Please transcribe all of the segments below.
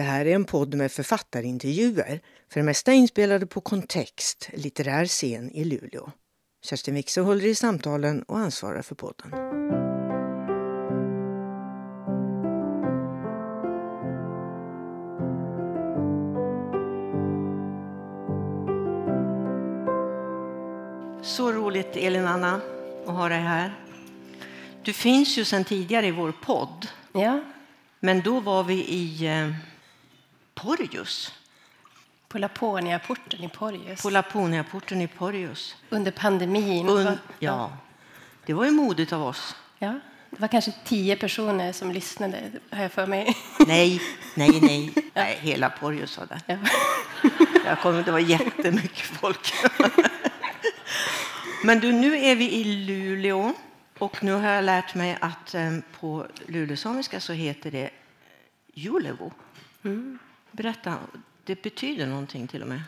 Det här är en podd med författarintervjuer, för det mesta inspelade på Kontext, litterär scen i Luleå. Kerstin Wixer håller i samtalen och ansvarar för podden. Så roligt, Elin-Anna, att ha dig här. Du finns ju sedan tidigare i vår podd. Ja. Men då var vi i eh, Porjus. På Laponiaporten i Porjus. På Laponiaporten i Porjus. Under pandemin. Un ja, det var ju modigt av oss. Ja, det var kanske tio personer som lyssnade, har jag för mig. Nej, nej, nej. nej hela Porjus var där. Ja. Jag det var jättemycket folk. Men du, nu är vi i Luleå och nu har jag lärt mig att eh, på lulesamiska så heter det Julevo. Mm. Berätta, det betyder någonting till och med.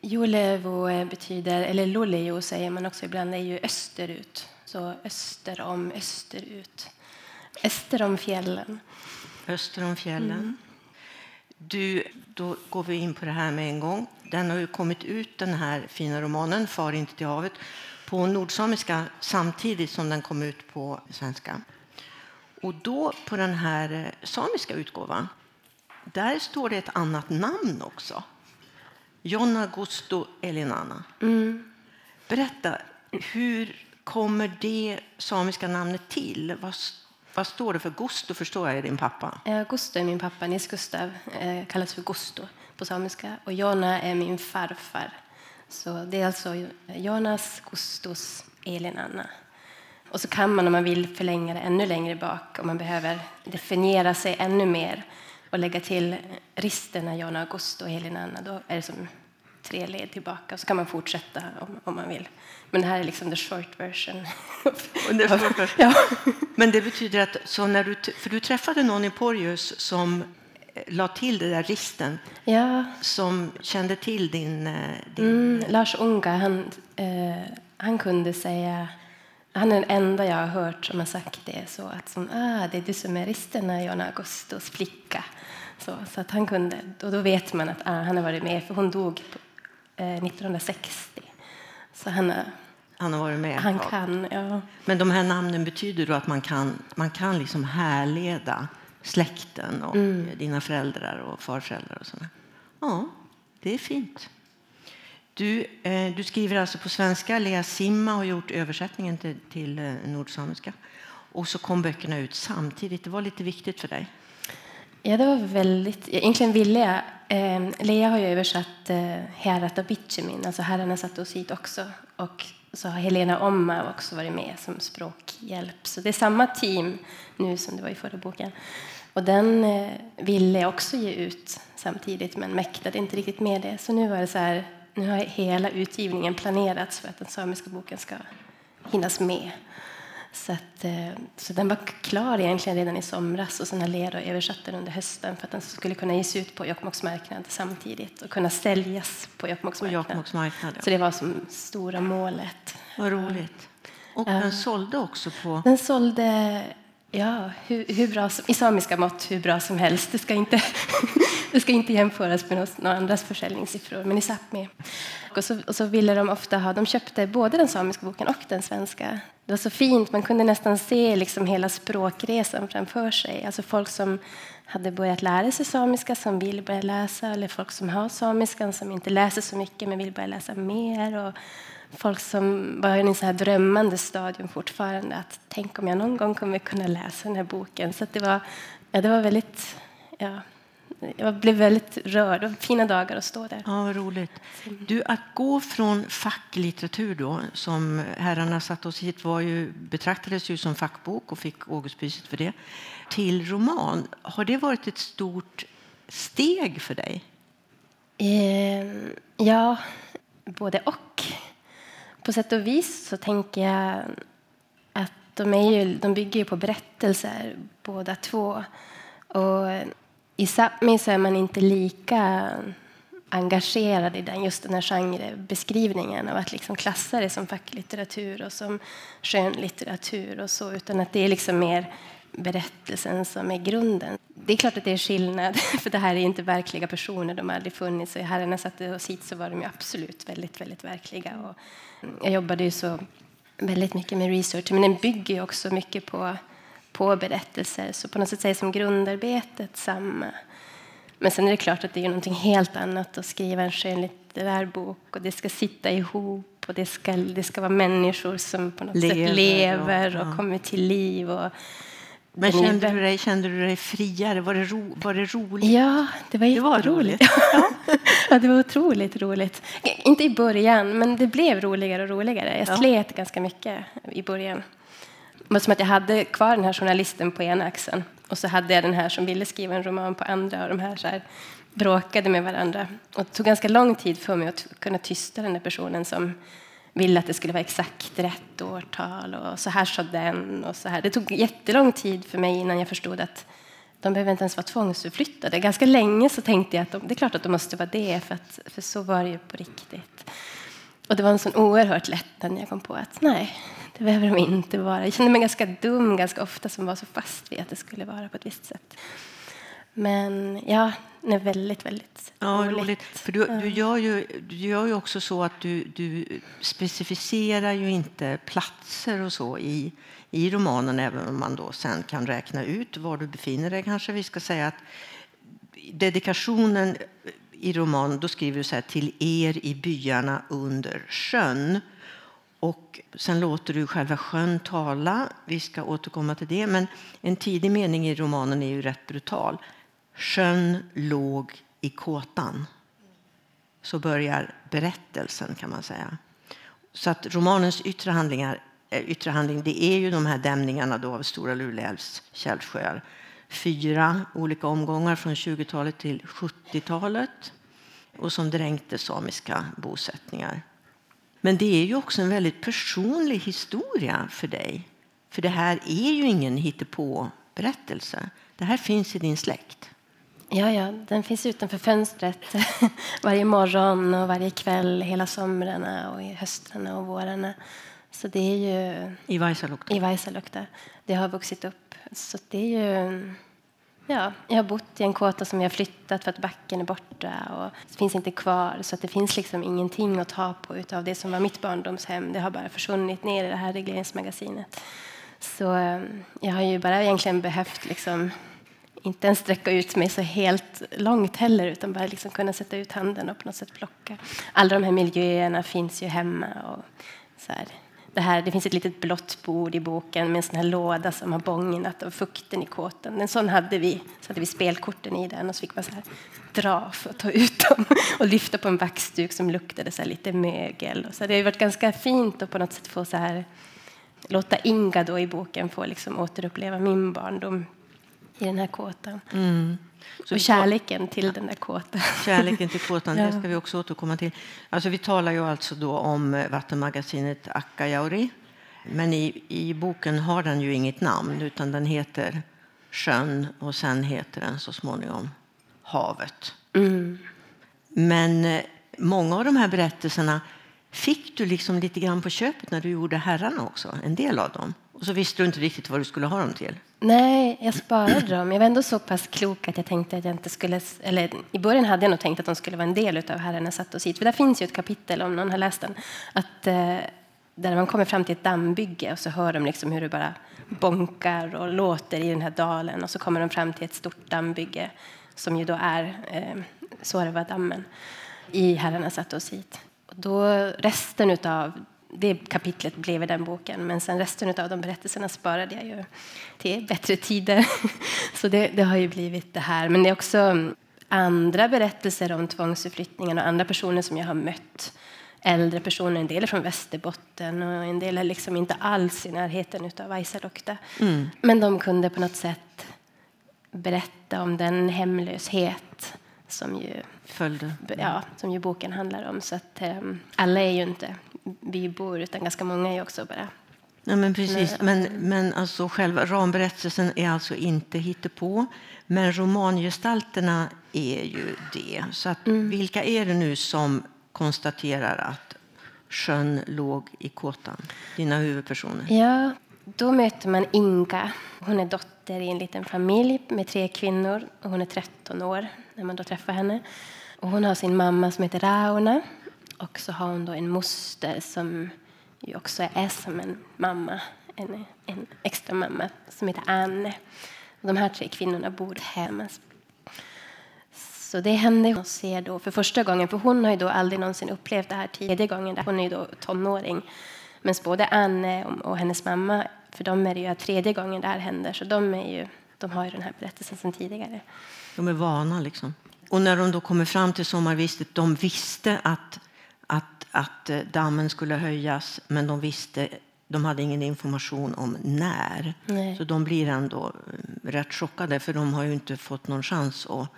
Julevo betyder, eller Luleå säger man också ibland, är ju österut. Så öster om, österut. Öster om fjällen. Öster om fjällen. Mm. Du, då går vi in på det här med en gång. Den har ju kommit ut, den här fina romanen Far inte till havet på nordsamiska samtidigt som den kom ut på svenska. Och då på den här samiska utgåvan, där står det ett annat namn också. Jonna Gusto Elinana. Mm. Berätta, hur kommer det samiska namnet till? Vad, vad står det för? Gusto förstår jag är din pappa. Ja, Gusto är min pappa, Nils Gustav, eh, kallas för Gusto på samiska. Och Jonna är min farfar. Så det är alltså Jonas, Gustos, Elin, Anna. Och så kan man om man vill förlänga det ännu längre bak om man behöver definiera sig ännu mer och lägga till risterna Jonna, Augusto och Elin, Anna. Då är det som tre led tillbaka. Så kan man fortsätta om, om man vill. Men det här är liksom the short version. ja. Men det betyder att så när du, för du träffade någon i Porjus som la till det där risten ja. som kände till din... din... Mm, Lars Unga, han, eh, han kunde säga... Han är den enda jag har hört som har sagt det. Så att som, ah, det är du som är risten Jan Augustos flicka. Så, så att han kunde, och då vet man att ah, han har varit med, för hon dog eh, 1960. Så han har, han har varit med. Han kan, ja. Men de här namnen betyder då att man kan, man kan liksom härleda släkten och mm. dina föräldrar och farföräldrar och sådana. Ja, det är fint. Du, eh, du skriver alltså på svenska. Lea Simma har gjort översättningen till, till eh, nordsamiska. Och så kom böckerna ut samtidigt. Det var lite viktigt för dig. Ja, det var väldigt... Egentligen ville jag... Eh, Lea har ju översatt eh, Herrat och Bitchemin, alltså Herrarna satte oss hit också. Och så har Helena Omma också varit med som språkhjälp. Så det är samma team nu som det var i förra boken. Och den eh, ville jag också ge ut samtidigt, men mäktade inte riktigt med det. Så nu var det så här, nu har hela utgivningen planerats för att den samiska boken ska hinnas med. Så, att, eh, så den var klar egentligen redan i somras och sen har Lera översatt den under hösten för att den skulle kunna ges ut på Jokkmokks marknad samtidigt och kunna säljas på Jokkmokks marknad. Jokkmokks marknad ja. Så det var som stora målet. Vad roligt. Och den sålde också på... Den sålde Ja, hur, hur, bra som, i samiska mått hur bra som helst. Det ska inte, det ska inte jämföras med några andras försäljningssiffror, men i Sápmi. Och så, och så ville de ofta ha, de köpte både den samiska boken och den svenska. Det var så fint, man kunde nästan se liksom hela språkresan framför sig. Alltså folk som hade börjat lära sig samiska, som vill börja läsa, eller folk som har samiskan, som inte läser så mycket men vill börja läsa mer. Och, folk som var i en så här drömmande stadium fortfarande. Att tänk om jag någon gång kommer kunna läsa den här boken. Så det var, ja, det var väldigt... Ja, jag blev väldigt rörd. Var fina dagar att stå där. Ja, vad roligt. Du, att gå från facklitteratur då, som herrarna satt oss hit, var ju, betraktades ju som fackbok och fick Augustpriset för det, till roman. Har det varit ett stort steg för dig? Eh, ja, både och på sätt och vis så tänker jag att de, är ju, de bygger ju på berättelser båda två. Och i Sápmi så är man inte lika engagerad i den, just den här genrebeskrivningen av att liksom klassa det som facklitteratur och som skönlitteratur och så, utan att det är liksom mer berättelsen som är grunden. det är klart att det är skillnad, för det här är inte verkliga personer, de har aldrig funnits. Och i Herrarna satte oss hit så var de ju absolut väldigt, väldigt verkliga. Och jag jobbade ju så väldigt mycket med research, men den bygger ju också mycket på, på berättelser, så på något sätt är som grundarbetet samma. Men sen är det klart att det är någonting helt annat att skriva en skönlitterär bok och det ska sitta ihop och det ska, det ska vara människor som på något lever, sätt lever och, och ja. kommer till liv. Och, men kände du, dig, kände du dig friare? Var det, ro, var det roligt? Ja, det var jätteroligt. Ja. ja, det var otroligt roligt. Inte i början, men det blev roligare och roligare. Jag slet ganska mycket i början. Var som att jag hade kvar den här journalisten på ena axeln och så hade jag den här som ville skriva en roman på andra och de här, så här bråkade med varandra. Och det tog ganska lång tid för mig att kunna tysta den där personen som ville att det skulle vara exakt rätt årtal och så här sa den och så här. Det tog jättelång tid för mig innan jag förstod att de behöver inte ens vara tvångsförflyttade. Ganska länge så tänkte jag att de, det är klart att de måste vara det, för, att, för så var det ju på riktigt. Och det var en sån oerhört lättnad när jag kom på att nej, det behöver de inte vara. Jag kände mig ganska dum ganska ofta som var så fast vid att det skulle vara på ett visst sätt. Men ja, det är väldigt, väldigt ja, roligt. roligt. För du, du, gör ju, du gör ju också så att du, du specificerar ju inte platser och så i, i romanen, även om man då sen kan räkna ut var du befinner dig. Kanske vi ska säga att dedikationen i romanen, då skriver du så här, till er i byarna under sjön. Och sen låter du själva sjön tala. Vi ska återkomma till det. Men en tidig mening i romanen är ju rätt brutal. Sjön låg i kåtan. Så börjar berättelsen kan man säga. Så att romanens yttre, handlingar, eh, yttre handling det är ju de här dämningarna då av Stora Luleälvs källsjöar. Fyra olika omgångar från 20-talet till 70-talet och som dränkte samiska bosättningar. Men det är ju också en väldigt personlig historia för dig. För det här är ju ingen hittepå-berättelse. Det här finns i din släkt. Ja, ja, den finns utanför fönstret varje morgon och varje kväll hela somrarna och höstarna och vårarna. Så det är ju... I Vaisalukta? I Vaisalukta. Det har vuxit upp. Så det är ju... Ja, jag har bott i en kåta som jag flyttat för att backen är borta och det finns inte kvar. Så det finns liksom ingenting att ta på utav det som var mitt barndomshem. Det har bara försvunnit ner i det här regleringsmagasinet. Så eh, jag har ju bara egentligen behövt liksom inte ens sträcka ut mig så helt långt heller utan bara liksom kunna sätta ut handen och på något sätt plocka. Alla de här miljöerna finns ju hemma. Och så här. Det, här, det finns ett litet blått bord i boken med en sån här låda som har bångnat av fukten i kåten. En sån hade vi. Så hade vi spelkorten i den och så fick man så här dra för att ta ut dem och lyfta på en vaxduk som luktade så lite mögel. Och så det har varit ganska fint att på något sätt få så här låta Inga då i boken få liksom återuppleva min barndom i den här kåtan. Mm. Så och kärleken till den där kåtan. Kärleken till kåtan, ja. det ska vi också återkomma till. Alltså vi talar ju alltså då om vattenmagasinet Akkajauri. Men i, i boken har den ju inget namn, utan den heter Sjön och sen heter den så småningom Havet. Mm. Men eh, många av de här berättelserna fick du liksom lite grann på köpet när du gjorde Herrarna också, en del av dem. Och så visste du inte riktigt vad du skulle ha dem till. Nej, jag sparade dem. Jag var ändå så pass klok att jag tänkte att jag inte skulle... Eller i början hade jag nog tänkt att de skulle vara en del av Herrarna satt oss hit. För där finns ju ett kapitel, om någon har läst den, att, eh, där man kommer fram till ett dammbygge och så hör de liksom hur det bara bonkar och låter i den här dalen och så kommer de fram till ett stort dammbygge som ju då är eh, Suorva-dammen i Herrarna satt oss hit. Och då resten av det kapitlet blev i den boken. Men sen resten av de berättelserna sparade jag ju till bättre tider. Så det, det, har ju blivit det här. Men det är också andra berättelser om tvångsförflyttningen och andra personer som jag har mött. Äldre personer, en del är från Västerbotten och en del är liksom inte alls i närheten av Vaisalokta. Mm. Men de kunde på något sätt berätta om den hemlöshet som ju, Följde. Ja, som ju boken handlar om. Så att, um, alla är ju inte bybor, utan ganska många är också bara Ja, men precis. Men, men alltså själva ramberättelsen är alltså inte hittepå. Men romangestalterna är ju det. Så att, mm. vilka är det nu som konstaterar att sjön låg i kåtan? Dina huvudpersoner. Ja, då möter man Inga. Hon är dotter i en liten familj med tre kvinnor. Och hon är 13 år när man då träffar henne. Och hon har sin mamma som heter Rauna. Och så har hon då en moster som ju också är som en mamma, en, en extra mamma som heter Anne. De här tre kvinnorna bor hemma. Så det hände hon ser då för första gången, för hon har ju då aldrig någonsin upplevt det här tredje gången. Hon är ju då tonåring. Men både Anne och hennes mamma, för dem är det ju tredje gången det här händer, så de, är ju, de har ju den här berättelsen sedan tidigare. De är vana liksom. Och när de då kommer fram till sommarvistet, de visste att, att, eh, dammen skulle höjas, men de visste de hade ingen information om när. Nej. Så de blir ändå eh, rätt chockade, för de har ju inte fått någon chans att,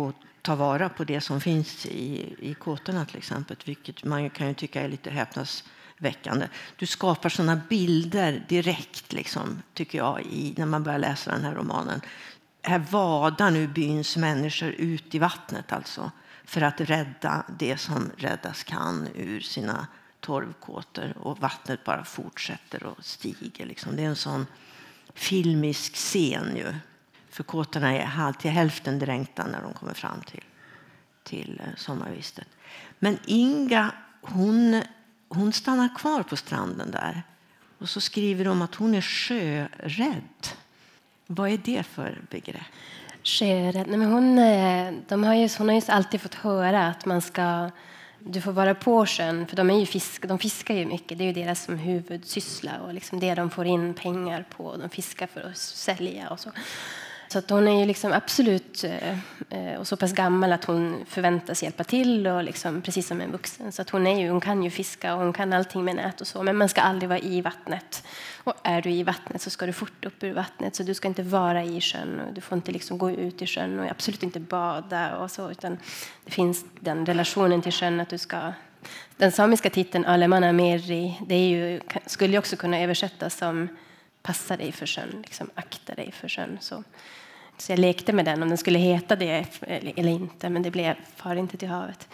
att ta vara på det som finns i, i kåtorna till exempel, vilket man kan ju tycka är lite häpnadsväckande. Du skapar sådana bilder direkt, liksom, tycker jag, i, när man börjar läsa den här romanen. Här vadar nu byns människor ut i vattnet alltså, för att rädda det som räddas kan ur sina torvkåtor och vattnet bara fortsätter och stiger. Liksom. Det är en sån filmisk scen ju. För kåtorna är till hälften dränkta när de kommer fram till, till eh, sommarvistet. Men Inga hon, hon stannar kvar på stranden där. Och så skriver de att hon är sjörädd. Vad är det för begrepp? Sjörädd? Nej, men hon, eh, de har ju, hon har ju alltid fått höra att man ska du får vara på sjön, för de, är ju fisk, de fiskar ju mycket. Det är ju deras som huvudsyssla och liksom det de får in pengar på. De fiskar för att sälja och så. Så att hon är ju liksom absolut eh, eh, och så pass gammal att hon förväntas hjälpa till, och liksom, precis som en vuxen. Så att hon, är ju, hon kan ju fiska och hon kan allting med nät och så, men man ska aldrig vara i vattnet. Och är du i vattnet så ska du fort upp ur vattnet, så du ska inte vara i sjön och du får inte liksom gå ut i sjön och absolut inte bada och så, utan det finns den relationen till sjön att du ska den samiska titeln Alemana Meri det är ju, skulle också kunna översättas som passa dig för sjön, liksom, akta dig för sjön. Så. Så jag lekte med den om den skulle heta det eller inte, men det blev Far inte till havet.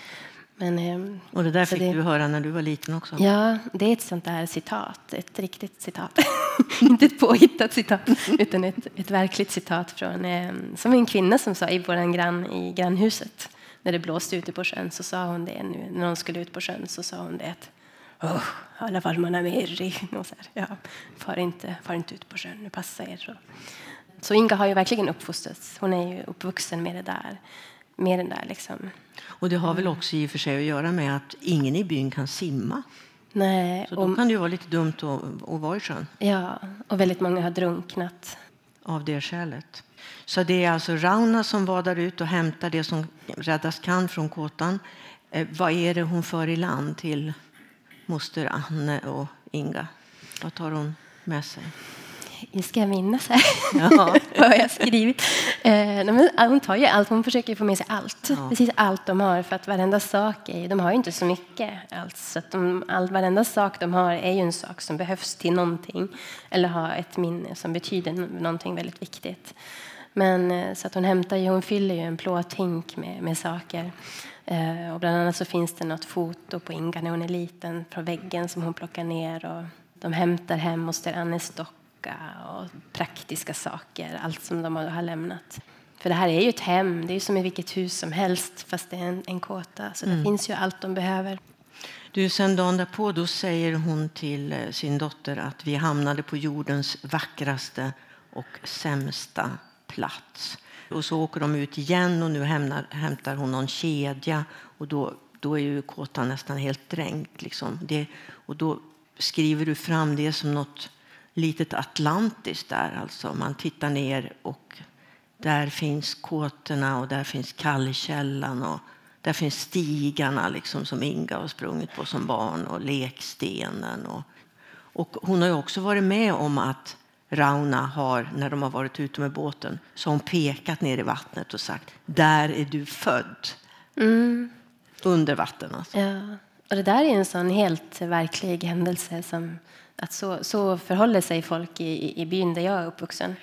Men, ehm, och det där fick det, du höra när du var liten också? Ja, det är ett sånt där citat, ett riktigt citat. inte ett påhittat citat, utan ett, ett verkligt citat från ehm, som en kvinna som sa i vår grann i grannhuset när det blåste ute på sjön så sa hon det nu när hon skulle ut på sjön så sa hon det oh, alla fall man är med ja, far inte, far inte ut på sjön, nu passa er. Så. Så Inga har ju verkligen uppfostrats. Hon är ju uppvuxen med det där. Med den där liksom. Och det har väl också i och för sig att göra med att ingen i byn kan simma? Nej. Så då och, kan det ju vara lite dumt att, att vara i sjön. Ja, och väldigt många har drunknat. Av det skälet. Så det är alltså Rauna som vadar ut och hämtar det som räddas kan från kåtan. Eh, vad är det hon för i land till moster Anne och Inga? Vad tar hon med sig? Nu ska jag minnas här ja. vad jag skrivit. Eh, men hon tar ju allt, hon försöker få med sig allt. Ja. Precis allt de har. För att varenda sak är, de har ju inte så mycket alls. Så att de, all, varenda sak de har är ju en sak som behövs till någonting. Eller har ett minne som betyder någonting väldigt viktigt. Men eh, så att hon hämtar ju, hon fyller ju en plåthink med, med saker. Eh, och bland annat så finns det något foto på Inga när hon är liten från väggen som hon plockar ner. Och de hämtar hem moster Annes dock klocka och praktiska saker, allt som de har lämnat. För det här är ju ett hem, det är som i vilket hus som helst fast det är en, en kåta. Så mm. det finns ju allt de behöver. Du, sen dagen därpå då säger hon till eh, sin dotter att vi hamnade på jordens vackraste och sämsta plats. Och så åker de ut igen och nu hämtar, hämtar hon någon kedja och då, då är ju kåtan nästan helt dränkt. Liksom. Det, och då skriver du fram det som något litet Atlantis där. Alltså man tittar ner och där finns kåtorna och där finns kallkällan och där finns stigarna liksom, som Inga har sprungit på som barn och lekstenen. Och, och hon har också varit med om att Rauna har, när de har varit ute med båten, så hon pekat ner i vattnet och sagt där är du född. Mm. Under vatten. Alltså. Ja. Och det där är en sån helt verklig händelse som att så, så förhåller sig folk i, i byn där jag är uppvuxen.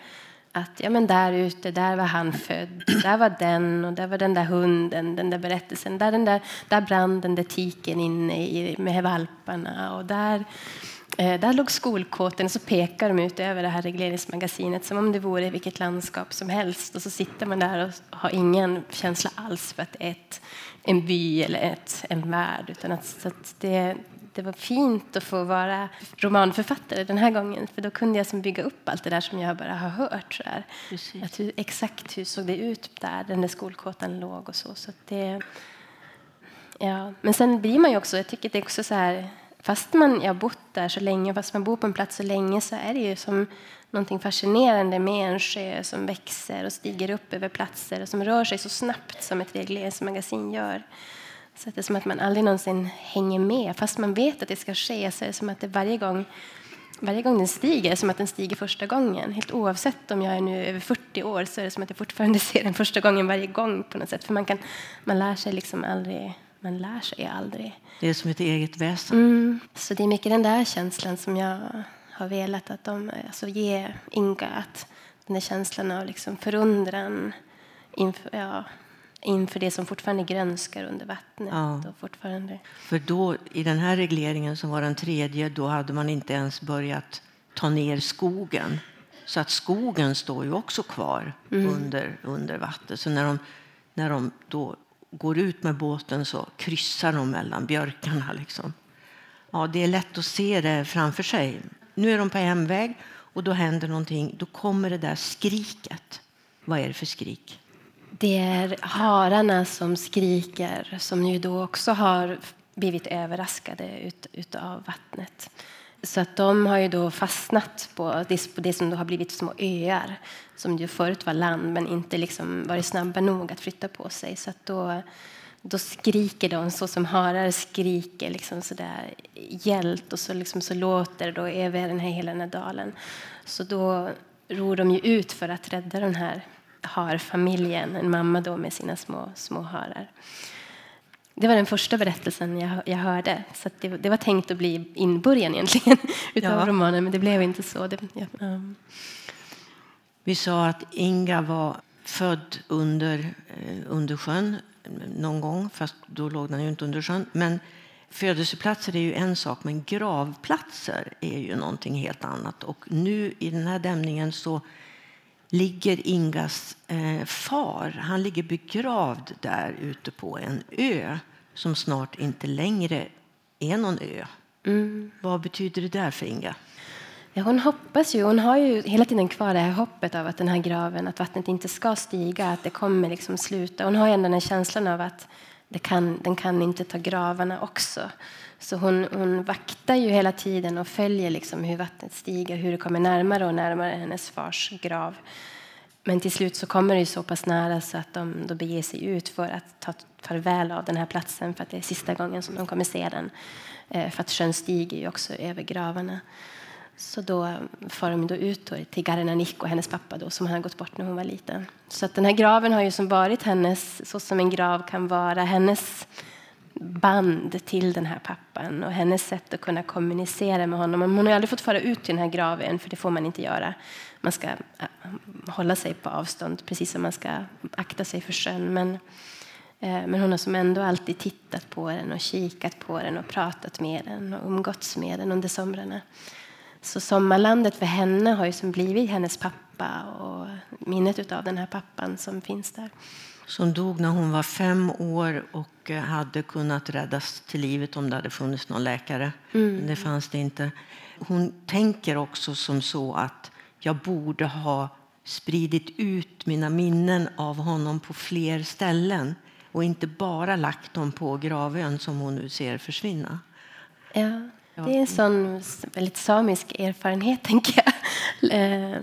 Att ja, men där ute, där var han född, där var den och där var den där hunden, den där berättelsen. Där, den där, där brann den där tiken inne i, med valparna och där Eh, där låg skolkåten så pekar de ut över det här regleringsmagasinet som om det vore vilket landskap som helst. Och så sitter man där och har ingen känsla alls för att det är ett, en by eller ett, en värld. Utan att, så att det, det var fint att få vara romanförfattare den här gången. För då kunde jag som bygga upp allt det där som jag bara har hört. Så där. Att hur, exakt hur såg det ut där, den där skolkåtan låg och så. så det, ja. Men sen blir man ju också, jag tycker det är också så här, fast man har bott där så länge, fast man bor på en plats så länge så är det ju som någonting fascinerande med en sjö som växer och stiger upp över platser och som rör sig så snabbt som ett regleringsmagasin gör. Så det är som att man aldrig någonsin hänger med. Fast man vet att det ska ske så är det som att det varje gång, varje gång den stiger som att den stiger första gången. Helt oavsett om jag är nu över 40 år så är det som att jag fortfarande ser den första gången varje gång på något sätt. För man, kan, man lär sig liksom aldrig man lär sig aldrig. Det är som ett eget väsen. Mm. Så det är mycket den där känslan som jag har velat att de, alltså ge Inga. Att den där känslan av liksom förundran inför, ja, inför det som fortfarande grönskar under vattnet. Ja. Och fortfarande. För då, i den här regleringen som var den tredje, då hade man inte ens börjat ta ner skogen. Så att skogen står ju också kvar mm. under, under vattnet. Så när de, när de då går ut med båten så kryssar de mellan björkarna. Liksom. Ja, det är lätt att se det framför sig. Nu är de på hemväg och då händer någonting. Då kommer det där skriket. Vad är det för skrik? Det är hararna som skriker, som ju då också har blivit överraskade ut, utav vattnet. Så att de har ju då fastnat på det, på det som då har blivit små öar som ju förut var land men inte liksom varit snabba nog att flytta på sig. Så att då, då skriker de så som harar skriker, liksom så där hjält och så, liksom så låter det då över den här, hela den här dalen. Så då ror de ju ut för att rädda den här harfamiljen, en mamma då med sina små, små harar. Det var den första berättelsen jag, jag hörde. Så det, det, var tänkt att bli inbörjan egentligen utav ja. romanen, men det blev inte så. Det, ja, um. Vi sa att Inga var född under, eh, under sjön någon gång, fast då låg den ju inte under sjön. Men födelseplatser är ju en sak, men gravplatser är ju någonting helt annat. Och nu i den här dämningen så ligger Ingas eh, far. Han ligger begravd där ute på en ö som snart inte längre är någon ö. Mm. Vad betyder det där för Inga? Ja, hon hoppas ju, hon har ju hela tiden kvar det här hoppet av att den här graven, att vattnet inte ska stiga, att det kommer liksom sluta. Hon har ändå den känslan av att det kan, den kan inte ta gravarna också. Så hon, hon vaktar ju hela tiden och följer liksom hur vattnet stiger, hur det kommer närmare och närmare hennes fars grav. Men till slut så kommer det så pass nära så att de då beger sig ut för att ta farväl av den här platsen för att det är sista gången som de kommer se den. Eh, för att sjön stiger ju också över gravarna. Så då far de då ut då till Garnanik och hennes pappa då, som hade gått bort när hon var liten. Så att den här graven har ju som varit hennes, så som en grav kan vara, hennes band till den här pappan och hennes sätt att kunna kommunicera med honom. Hon har aldrig fått fara ut till den här graven, för det får man inte göra. Man ska äh, hålla sig på avstånd, precis som man ska akta sig för sjön. Men, eh, men hon har som ändå alltid tittat på den och kikat på den och pratat med den och umgåtts med den under somrarna. Så sommarlandet för henne har ju som blivit hennes pappa och minnet av den här pappan som finns där. Som dog när hon var fem år och eh, hade kunnat räddas till livet om det hade funnits någon läkare. Mm. Men det fanns det inte. Hon tänker också som så att jag borde ha spridit ut mina minnen av honom på fler ställen och inte bara lagt dem på gravön som hon nu ser försvinna. Ja. Det är en sån väldigt samisk erfarenhet, tänker jag. Eh,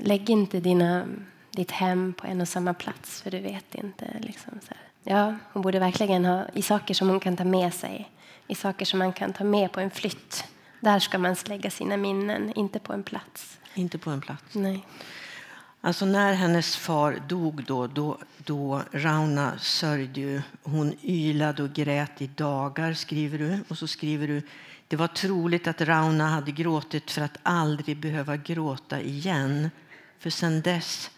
lägg inte dina, ditt hem på en och samma plats, för du vet inte. Liksom så här. Ja, hon borde verkligen ha i saker som hon kan ta med sig, i saker som man kan ta med på en flytt. Där ska man lägga sina minnen, inte på en plats. Inte på en plats. Nej. Alltså när hennes far dog då, då, då Rauna sörjde Hon ylade och grät i dagar, skriver du. Och så skriver du det var troligt att Rauna hade gråtit för att aldrig behöva gråta igen. För sedan dess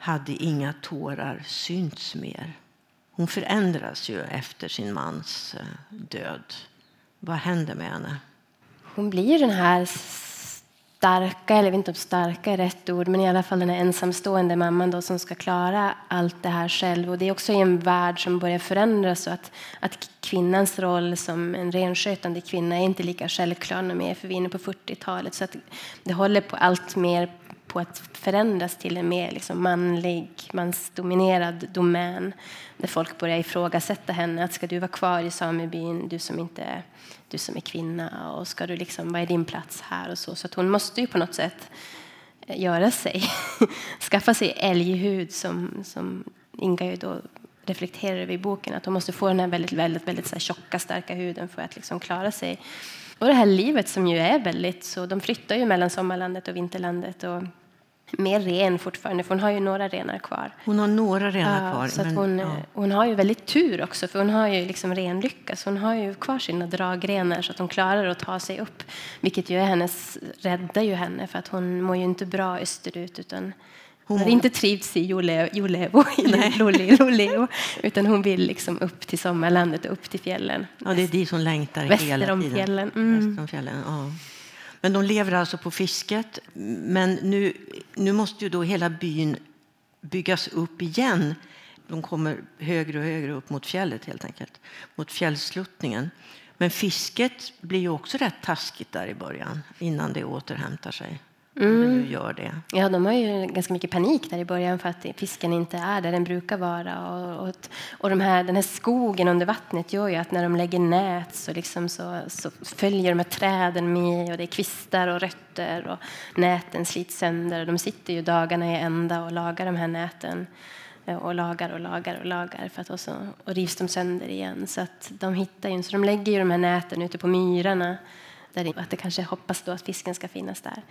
hade inga tårar synts mer. Hon förändras ju efter sin mans eh, död. Vad händer med henne? hon blir den här starka, eller jag vet inte om starka är rätt ord, men i alla fall den här ensamstående mamman då som ska klara allt det här själv. Och det är också i en värld som börjar förändras så att, att kvinnans roll som en renskötande kvinna är inte lika självklar mer, för vi är inne på 40-talet. Så att det håller på allt mer på att förändras till en mer liksom manlig, mansdominerad domän där folk börjar ifrågasätta henne. Att ska du vara kvar i samebyn, du som inte du som är kvinna och ska du liksom, vad är din plats här och så. Så att hon måste ju på något sätt eh, göra sig, skaffa sig älghud som, som Inga ju då reflekterar över i boken, att hon måste få den här väldigt, väldigt, väldigt så här tjocka, starka huden för att liksom klara sig. Och det här livet som ju är väldigt så, de flyttar ju mellan sommarlandet och vinterlandet och mer ren fortfarande, för hon har ju några renar kvar. Hon har några renar ja, kvar. Så men, hon, ja. hon har ju väldigt tur också, för hon har ju liksom renlycka. Så hon har ju kvar sina dragrenar så att hon klarar att ta sig upp. Vilket ju är hennes, räddar ju henne, för att hon mår ju inte bra österut. Utan hon har inte trivts i Jolevo, Loleo, utan hon vill liksom upp till sommarlandet och upp till fjällen. Ja, det är dit hon längtar Väster hela tiden. Om fjällen. Mm. Väster om fjällen. Ja. Men de lever alltså på fisket. Men nu, nu måste ju då hela byn byggas upp igen. De kommer högre och högre upp mot fjället helt enkelt, mot fjällsluttningen. Men fisket blir ju också rätt taskigt där i början innan det återhämtar sig. Mm. gör det. Ja, de har ju ganska mycket panik där i början för att fisken inte är där den brukar vara. Och, och, och de här, den här skogen under vattnet gör ju att när de lägger nät så, liksom så, så följer de här träden med och det är kvistar och rötter och näten slits sönder. De sitter ju dagarna i ända och lagar de här näten och lagar och lagar och lagar för att också, och rivs de sönder igen. Så att de hittar ju, så de lägger ju de här näten ute på myrarna där att det kanske hoppas då att fisken ska finnas där.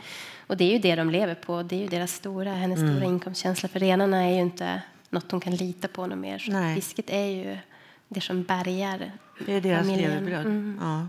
Och det är ju det de lever på. Det är ju deras stora, hennes mm. stora inkomstkänsla. För renarna är ju inte något hon kan lita på något mer. Så fisket är ju det som bärgar Det är deras levebröd. Mm. Ja.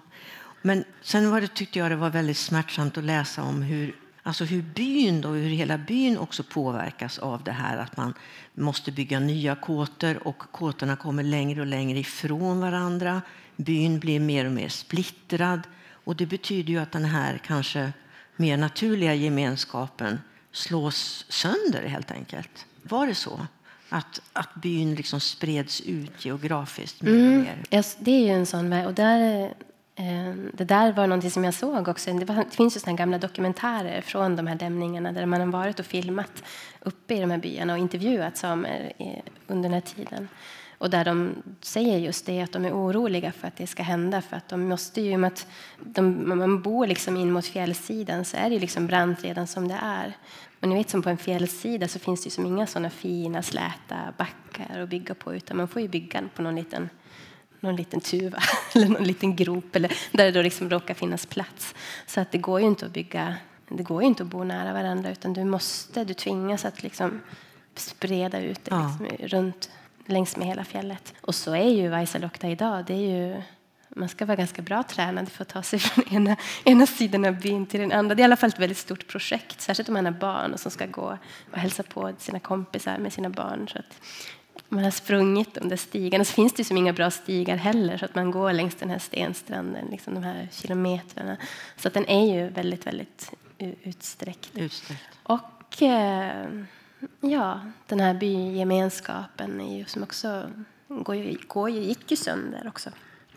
Men sen var det, tyckte jag det var väldigt smärtsamt att läsa om hur, alltså hur byn då, hur hela byn också påverkas av det här att man måste bygga nya kåtor och kåtorna kommer längre och längre ifrån varandra. Byn blir mer och mer splittrad. Och det betyder ju att den här kanske mer naturliga gemenskapen slås sönder helt enkelt. Var det så? Att, att byn liksom spreds ut geografiskt mer mm. mer? Yes, det är ju en sån väg. Och där, eh, det där var något som jag såg också. Det, var, det finns ju såna gamla dokumentärer från de här dämningarna där man har varit och filmat uppe i de här byarna och intervjuat samer under den här tiden. Och där de säger just det, att de är oroliga för att det ska hända. För att de måste ju, att de, man bor liksom in mot fjällsidan så är det liksom brant redan som det är. Och ni vet som på en fjällsida så finns det som inga sådana fina släta backar att bygga på utan man får ju bygga på någon liten någon liten tuva eller någon liten grop eller där det då liksom råkar finnas plats. Så att det går ju inte att bygga, det går inte att bo nära varandra utan du måste, du tvingas att liksom spreda ut det liksom ja. runt längs med hela fjället. Och så är ju Vaisalokta idag. Det är ju, man ska vara ganska bra tränad för att ta sig från ena, ena sidan av byn till den andra. Det är i alla fall ett väldigt stort projekt, särskilt om man har barn och som ska gå och hälsa på sina kompisar med sina barn. Så att man har sprungit de där stigarna. Så finns det som inga bra stigar heller, så att man går längs den här stenstranden, liksom de här kilometrarna. Så att den är ju väldigt, väldigt utsträckt. utsträckt. Och... Eh, ja, den här bygemenskapen som också går ju, går ju, gick ju sönder också.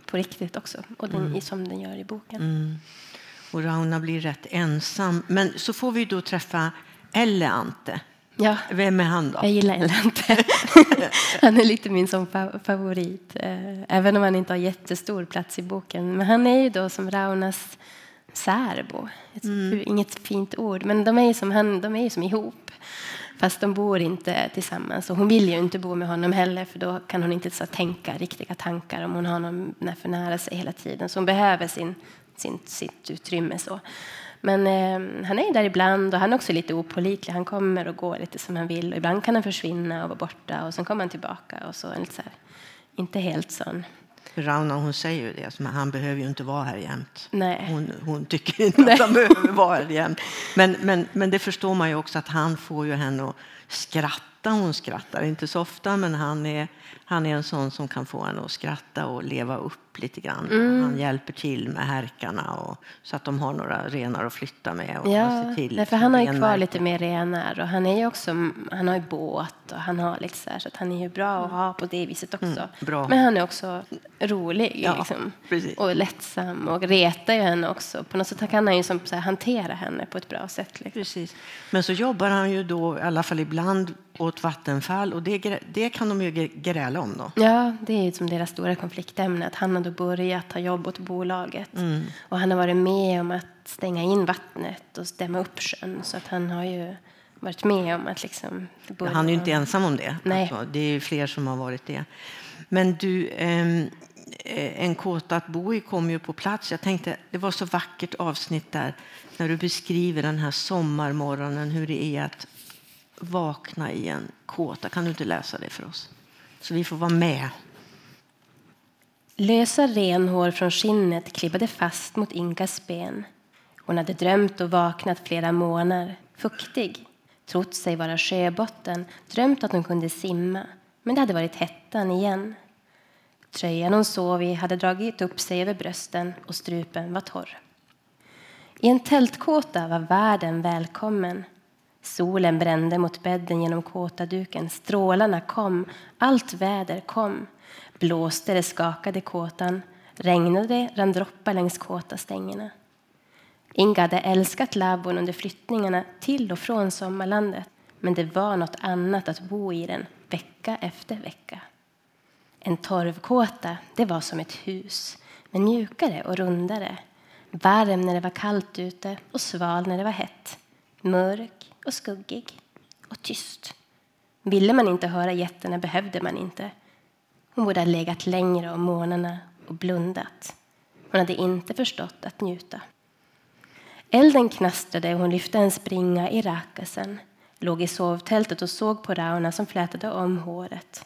På riktigt också. Och den, mm. som den gör i boken. Mm. Och Rauna blir rätt ensam. Men så får vi då träffa Ante. Ja. Vem är han då? Jag gillar Ante. han är lite min som favorit. Eh, även om han inte har jättestor plats i boken. Men han är ju då som Raunas särbo. Mm. Inget fint ord, men de är ju som, han, de är ju som ihop. Fast de bor inte tillsammans. Och hon vill ju inte bo med honom heller för då kan hon inte så tänka riktiga tankar om hon har honom för nära sig hela tiden. Så hon behöver sin, sin, sitt utrymme. så. Men eh, han är där ibland och han är också lite opolitlig. Han kommer och går lite som han vill. Och ibland kan han försvinna och vara borta och sen kommer han tillbaka. Och så, så här, inte helt sån Rauna hon säger ju det, men han behöver ju inte vara här jämt. Nej. Hon, hon tycker inte Nej. att han behöver vara här jämt. Men, men, men det förstår man ju också att han får ju henne att skratta. Hon skrattar inte så ofta, men han är, Han är en sån som kan få en att skratta och leva upp lite grann. Mm. Han hjälper till med härkarna och, så att de har några renar att flytta med. Och ja, till för han har ju kvar lite mer renar och han är ju också, han har ju båt och han har lite så här, så att han är ju bra att ha på det viset också. Mm, Men han är också rolig ja, liksom, och lättsam och retar ju henne också. På något sätt kan han ju som, så här, hantera henne på ett bra sätt. Liksom. Precis. Men så jobbar han ju då i alla fall ibland åt Vattenfall och det, det kan de ju gräla om då. Ja, det är som deras stora konfliktämne att han har då börjat ta jobb åt bolaget mm. och han har varit med om att stänga in vattnet och stämma upp sjön så att han har ju varit med om att liksom... Ja, han är ju inte ensam om det. Nej. Alltså, det är fler som har varit det. Men du, ehm, eh, en kåta att bo i kom ju på plats. Jag tänkte, det var så vackert avsnitt där när du beskriver den här sommarmorgonen, hur det är att vakna i en kåta. Kan du inte läsa det för oss? Så vi får vara med. Lösa renhår från skinnet klibbade fast mot Inkas ben. Hon hade drömt och vaknat flera månader, fuktig, trott sig vara sjöbotten, drömt att hon kunde simma, men det hade varit hettan igen. Tröjan hon sov i hade dragit upp sig över brösten och strupen var torr. I en tältkåta var världen välkommen. Solen brände mot bädden genom kåtaduken. Strålarna kom, allt väder kom. Blåste det, skakade kåtan. Regnade det, rann droppar längs kåtastängerna. Inga hade älskat labbon under flyttningarna till och från sommarlandet men det var något annat att bo i den vecka efter vecka. En torvkåta det var som ett hus, men mjukare och rundare. Varm när det var kallt ute och sval när det var hett. Mörk och skuggig och tyst. Ville man inte höra getterna behövde man inte. Hon borde ha legat längre om morgnarna och blundat. Hon hade inte förstått att njuta. Elden knastrade och hon lyfte en springa i rakasen låg i sovtältet och såg på Rauna som flätade om håret.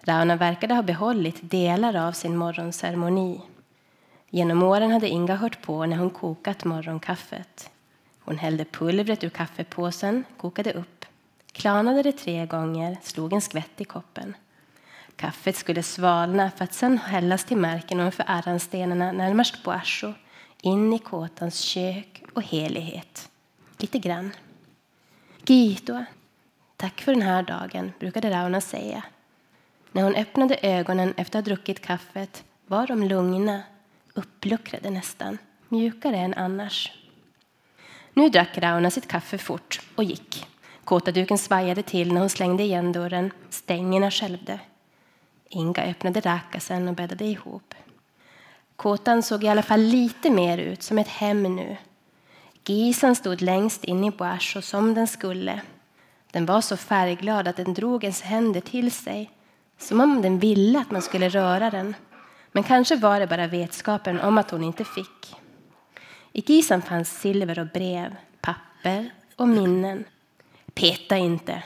Rauna verkade ha behållit delar av sin morgonceremoni. Genom åren hade Inga hört på när hon kokat morgonkaffet. Hon hällde pulvret ur kaffepåsen, kokade upp, klarnade det tre gånger, slog en skvätt i koppen. Kaffet skulle svalna för att sedan hällas till marken ovanför arranstenarna närmast Boasho, in i kåtans kök och helighet. Lite grann. Gito, tack för den här dagen, brukade Rauna säga. När hon öppnade ögonen efter att ha druckit kaffet var de lugna, uppluckrade nästan, mjukare än annars. Nu drack Rauna sitt kaffe fort och gick. Kåtaduken svajade till när hon slängde igen dörren. Stängerna skälvde. Inga öppnade rakasen och bäddade ihop. Kåtan såg i alla fall lite mer ut som ett hem nu. Gisan stod längst in i Boasho som den skulle. Den var så färgglad att den drog ens händer till sig som om den ville att man skulle röra den. Men kanske var det bara vetskapen om att hon inte fick. I kisan fanns silver och brev, papper och minnen. Peta inte,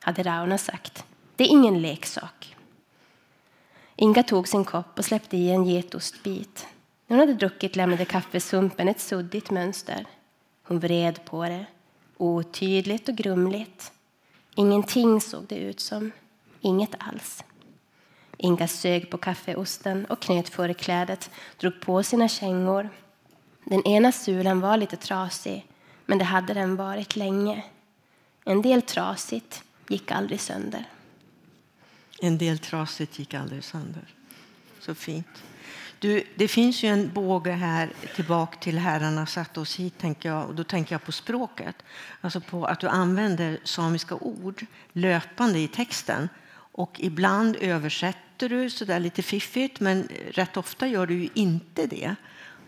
hade Rauna sagt. Det är ingen leksak. Inga tog sin kopp och släppte i en getostbit. När hon hade druckit lämnade kaffesumpen ett suddigt mönster. Hon vred på det, otydligt och grumligt. Ingenting såg det ut som. Inget alls. Inga sög på kaffeosten och knöt förklädet, drog på sina kängor den ena sulan var lite trasig, men det hade den varit länge. En del trasigt gick aldrig sönder. En del trasigt gick aldrig sönder. Så fint. Du, det finns ju en båge här tillbaka till herrarna satte oss hit, tänker jag, och då tänker jag på språket. Alltså på att du använder samiska ord löpande i texten. Och ibland översätter du så där lite fiffigt, men rätt ofta gör du ju inte det.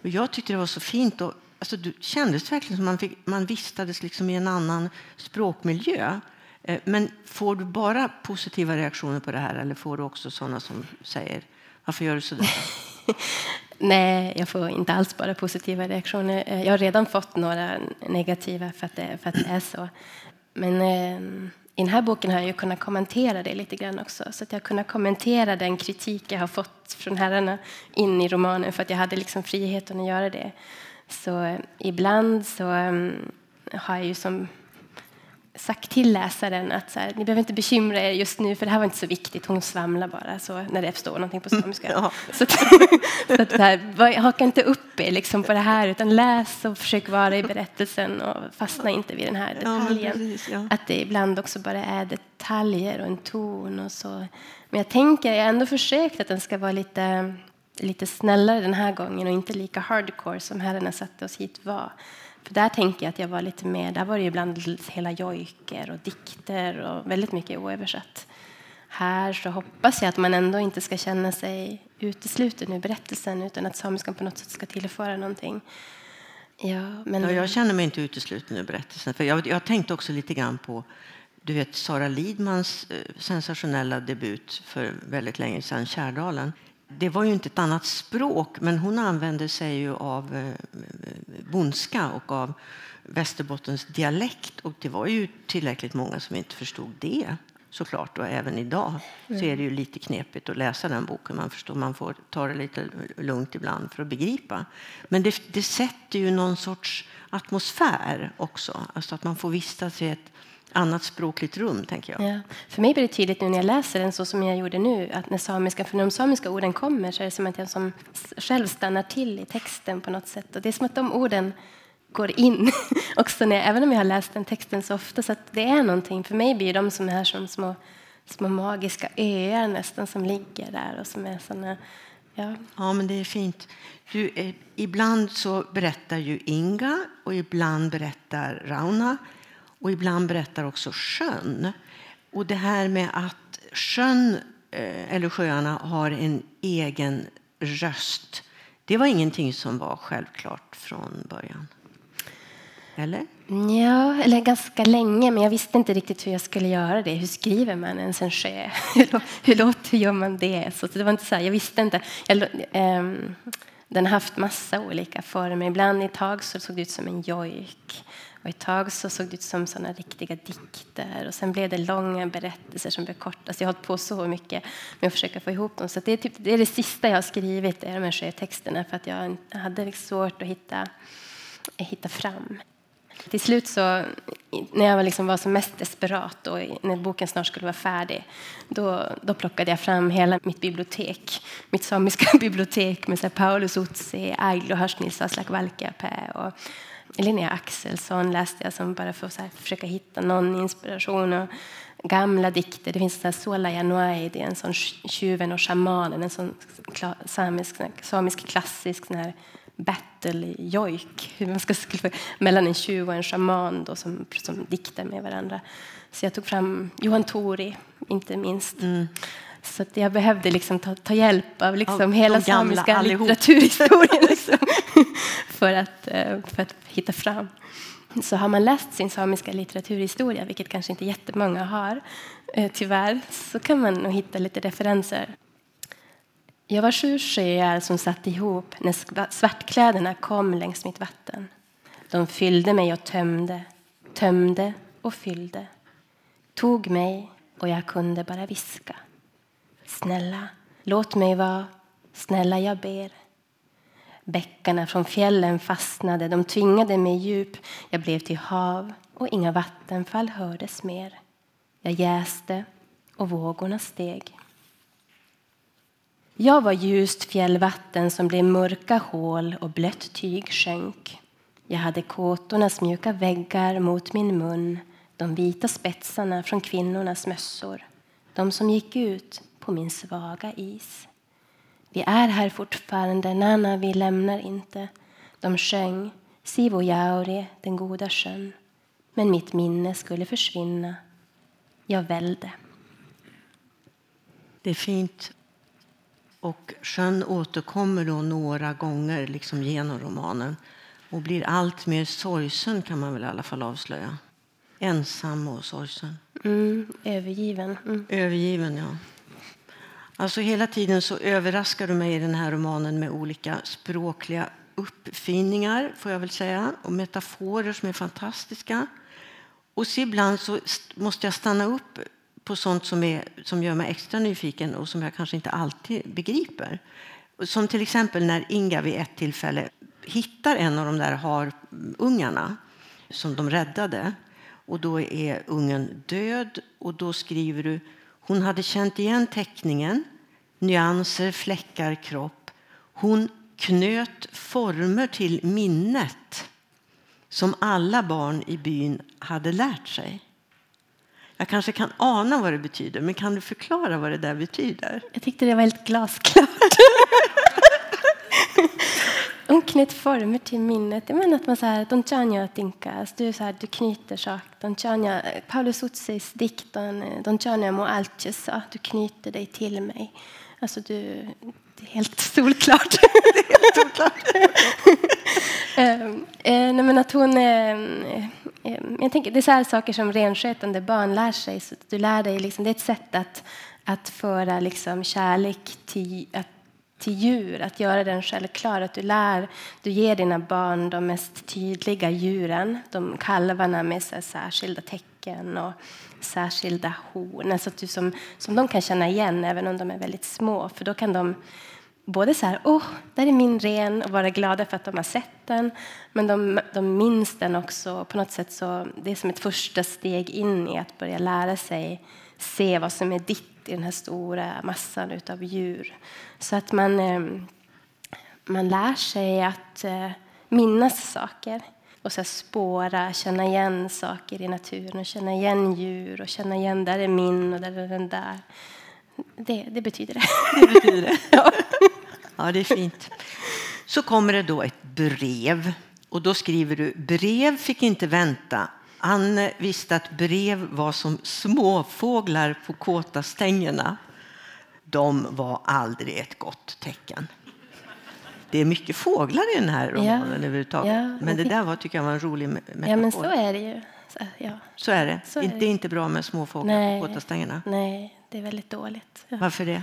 Och jag tyckte det var så fint. Och, alltså, det kändes verkligen som man, fick, man vistades liksom i en annan språkmiljö. Eh, men får du bara positiva reaktioner på det här eller får du också sådana som säger varför gör du så där? Nej, jag får inte alls bara positiva reaktioner. Eh, jag har redan fått några negativa för att det, för att det är så. Men eh, i den här boken har jag kunnat kommentera det lite grann också. Så att jag har kunnat kommentera den kritik jag har fått från herrarna in i romanen för att jag hade liksom friheten att göra det. Så eh, ibland så mm, har jag ju som sagt till läsaren att så här, ni behöver inte bekymra er just nu för det här var inte så viktigt, hon svamlar bara så när det står någonting på samiska. Ja. Så, att, så att här, haka inte upp er liksom på det här utan läs och försök vara i berättelsen och fastna inte vid den här detaljen. Ja, precis, ja. Att det ibland också bara är detaljer och en ton och så. Men jag tänker, jag har ändå försökt att den ska vara lite, lite snällare den här gången och inte lika hardcore som herrarna satte oss hit var. För där tänker jag att jag var lite mer, där var det ibland hela jojker och dikter och väldigt mycket oöversatt. Här så hoppas jag att man ändå inte ska känna sig utesluten ur berättelsen utan att samiskan på något sätt ska tillföra någonting. Ja, men... Ja, jag känner mig inte utesluten ur berättelsen. För jag, jag tänkte också lite grann på du vet, Sara Lidmans eh, sensationella debut för väldigt länge sedan, Kärdalen det var ju inte ett annat språk, men hon använde sig ju av eh, bondska och av Västerbottens dialekt. Och det var ju tillräckligt många som inte förstod det såklart. Och även idag så är det ju lite knepigt att läsa den boken. Man förstår, man får ta det lite lugnt ibland för att begripa. Men det, det sätter ju någon sorts atmosfär också. Alltså att man får vistas i ett annat språkligt rum. tänker jag. Ja. För mig blir det tydligt nu när jag läser den så som jag gjorde nu att när, samiska, för när de samiska orden kommer så är det som att jag som själv stannar till i texten på något sätt. Och det är som att de orden går in också, när, även om jag har läst den texten så ofta. Så det är någonting. För mig blir de som här som små, små magiska öar nästan som ligger där och som är såna, Ja. ja, men det är fint. Du, eh, ibland så berättar ju Inga och ibland berättar Rauna och ibland berättar också sjön. Och det här med att sjön eh, eller sjöarna har en egen röst. Det var ingenting som var självklart från början. Eller? Ja, eller ganska länge, men jag visste inte riktigt hur jag skulle göra det. Hur skriver man ens en sjö? hur, låter, hur gör man det? Så det var inte så här, jag visste inte. Jag, ähm, den har haft massa olika former. Ibland i tag så såg det ut som en jojk. Och ett tag så såg det ut som såna riktiga dikter. Och sen blev det långa berättelser som blev korta. Så jag har hållit på så mycket med att försöka få ihop dem. Så det är, typ, det, är det sista jag har skrivit, är de här sjötexterna. För att jag hade liksom svårt att hitta, hitta fram. Till slut, så, när jag liksom var som mest desperat och när boken snart skulle vara färdig, då, då plockade jag fram hela mitt bibliotek, mitt samiska bibliotek med så här, Paulus Utsi, Ailo Hörsnilsa Slakvalkiapää och Linnea Axelsson läste jag som bara för att här, försöka hitta någon inspiration. Och gamla dikter. Det finns en Sola Januari, det är en sån tjuven och shamanen, en sån samisk, samisk klassisk sån här battle-jojk hur man ska mellan en tjuv och en shaman då, som, som diktar med varandra. Så jag tog fram Johan Tori, inte minst. Mm. Så jag behövde liksom ta, ta hjälp av liksom av hela samiska litteraturhistorien liksom, för, att, eh, för att hitta fram. Så har man läst sin samiska litteraturhistoria, vilket kanske inte jättemånga har, eh, tyvärr, så kan man nog hitta lite referenser. Jag var sju sjöar som satt ihop när svartkläderna kom längs mitt vatten. De fyllde mig och tömde, tömde och fyllde. Tog mig och jag kunde bara viska. Snälla, låt mig vara. Snälla, jag ber. Bäckarna från fjällen fastnade, de tvingade mig djup. Jag blev till hav och inga vattenfall hördes mer. Jag jäste och vågorna steg. Jag var ljust fjällvatten som blev mörka hål och blött tyg sjönk. Jag hade kåtornas mjuka väggar mot min mun de vita spetsarna från kvinnornas mössor de som gick ut på min svaga is. Vi är här fortfarande, Nana, vi lämnar inte. De sjöng Sivojaure, den goda sjön. Men mitt minne skulle försvinna. Jag välde. Det är fint. Och sjön återkommer då några gånger liksom genom romanen och blir allt mer sorgsen, kan man väl i alla fall avslöja. Ensam och sorgsen. Mm, övergiven. Mm. Övergiven, ja. Alltså hela tiden så överraskar du mig i den här romanen med olika språkliga uppfinningar, får jag väl säga, och metaforer som är fantastiska. Och så ibland så måste jag stanna upp på sånt som, är, som gör mig extra nyfiken och som jag kanske inte alltid begriper. Som till exempel när Inga vid ett tillfälle hittar en av de där harungarna som de räddade och då är ungen död och då skriver du hon hade känt igen teckningen, nyanser, fläckar, kropp. Hon knöt former till minnet som alla barn i byn hade lärt sig. Jag kanske kan ana vad det betyder, men kan du förklara vad det där betyder? Jag tyckte det var helt glasklart. Hon knöt former till minnet. Jag menar att man så här, Don Chanyo tinkas, du, så här, du knyter saker. Don Chanyo, Paulus Utsis dikt eh, Don Chanyo mo sa, du knyter dig till mig. Alltså du, det är helt solklart. det är helt solklart. Ehm, eh, nej, men att hon... Eh, eh, eh, jag tänker, det är så här saker som renskötande barn lär sig. Så du lär dig liksom, det är ett sätt att, att föra liksom, kärlek till, att till djur, att göra den självklar. Att du, lär, du ger dina barn de mest tydliga djuren, de kalvarna med så särskilda tecken och särskilda horn, alltså att du som, som de kan känna igen även om de är väldigt små. För då kan de både så här, åh, oh, där är min ren och vara glada för att de har sett den. Men de, de minns den också. På något sätt så, det är som ett första steg in i att börja lära sig se vad som är ditt i den här stora massan av djur. Så att man, eh, man lär sig att eh, minnas saker och så spåra, känna igen saker i naturen och känna igen djur och känna igen där är min och där är den där. Det, det betyder det. Det betyder det. ja. ja, det är fint. Så kommer det då ett brev och då skriver du brev fick inte vänta Anne visste att brev var som småfåglar på kåta stängerna. De var aldrig ett gott tecken. Det är mycket fåglar i den här romanen ja, överhuvudtaget. Ja, men det där var, tycker jag var en rolig metafor. Ja, men så är det ju. Så, ja. så är det. Så är det. det är inte bra med småfåglar Nej. på kåta stängerna. Nej, det är väldigt dåligt. Ja. Varför det?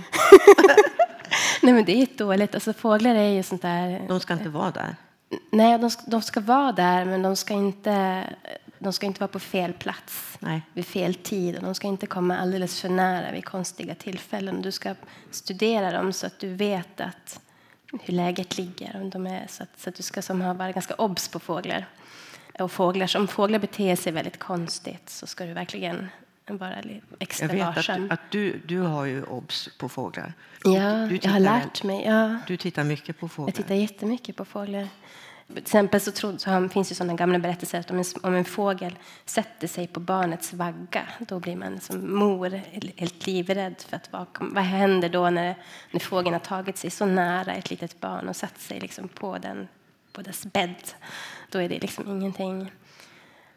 Nej, men det är dåligt. Alltså, fåglar är ju sånt där... De ska inte vara där. Nej, de ska, de ska vara där, men de ska inte de ska inte vara på fel plats Nej. vid fel tid och de ska inte komma alldeles för nära vid konstiga tillfällen. Du ska studera dem så att du vet att, hur läget ligger. Om de är, så, att, så att du ska som har varit ganska obs på fåglar. Och fåglar. Om fåglar beter sig väldigt konstigt så ska du verkligen vara extra Jag vet varsam. Att, att du, du har ju obs på fåglar. Ja, du, du jag har lärt mig. Ja. Du tittar mycket på fåglar. Jag tittar jättemycket på fåglar. Till exempel så, trodde, så finns det sådana gamla berättelser att om en, om en fågel sätter sig på barnets vagga då blir man som mor helt livrädd. För att vad, vad händer då när, när fågeln har tagit sig så nära ett litet barn och satt sig liksom på, den, på dess bädd? Då är det liksom ingenting.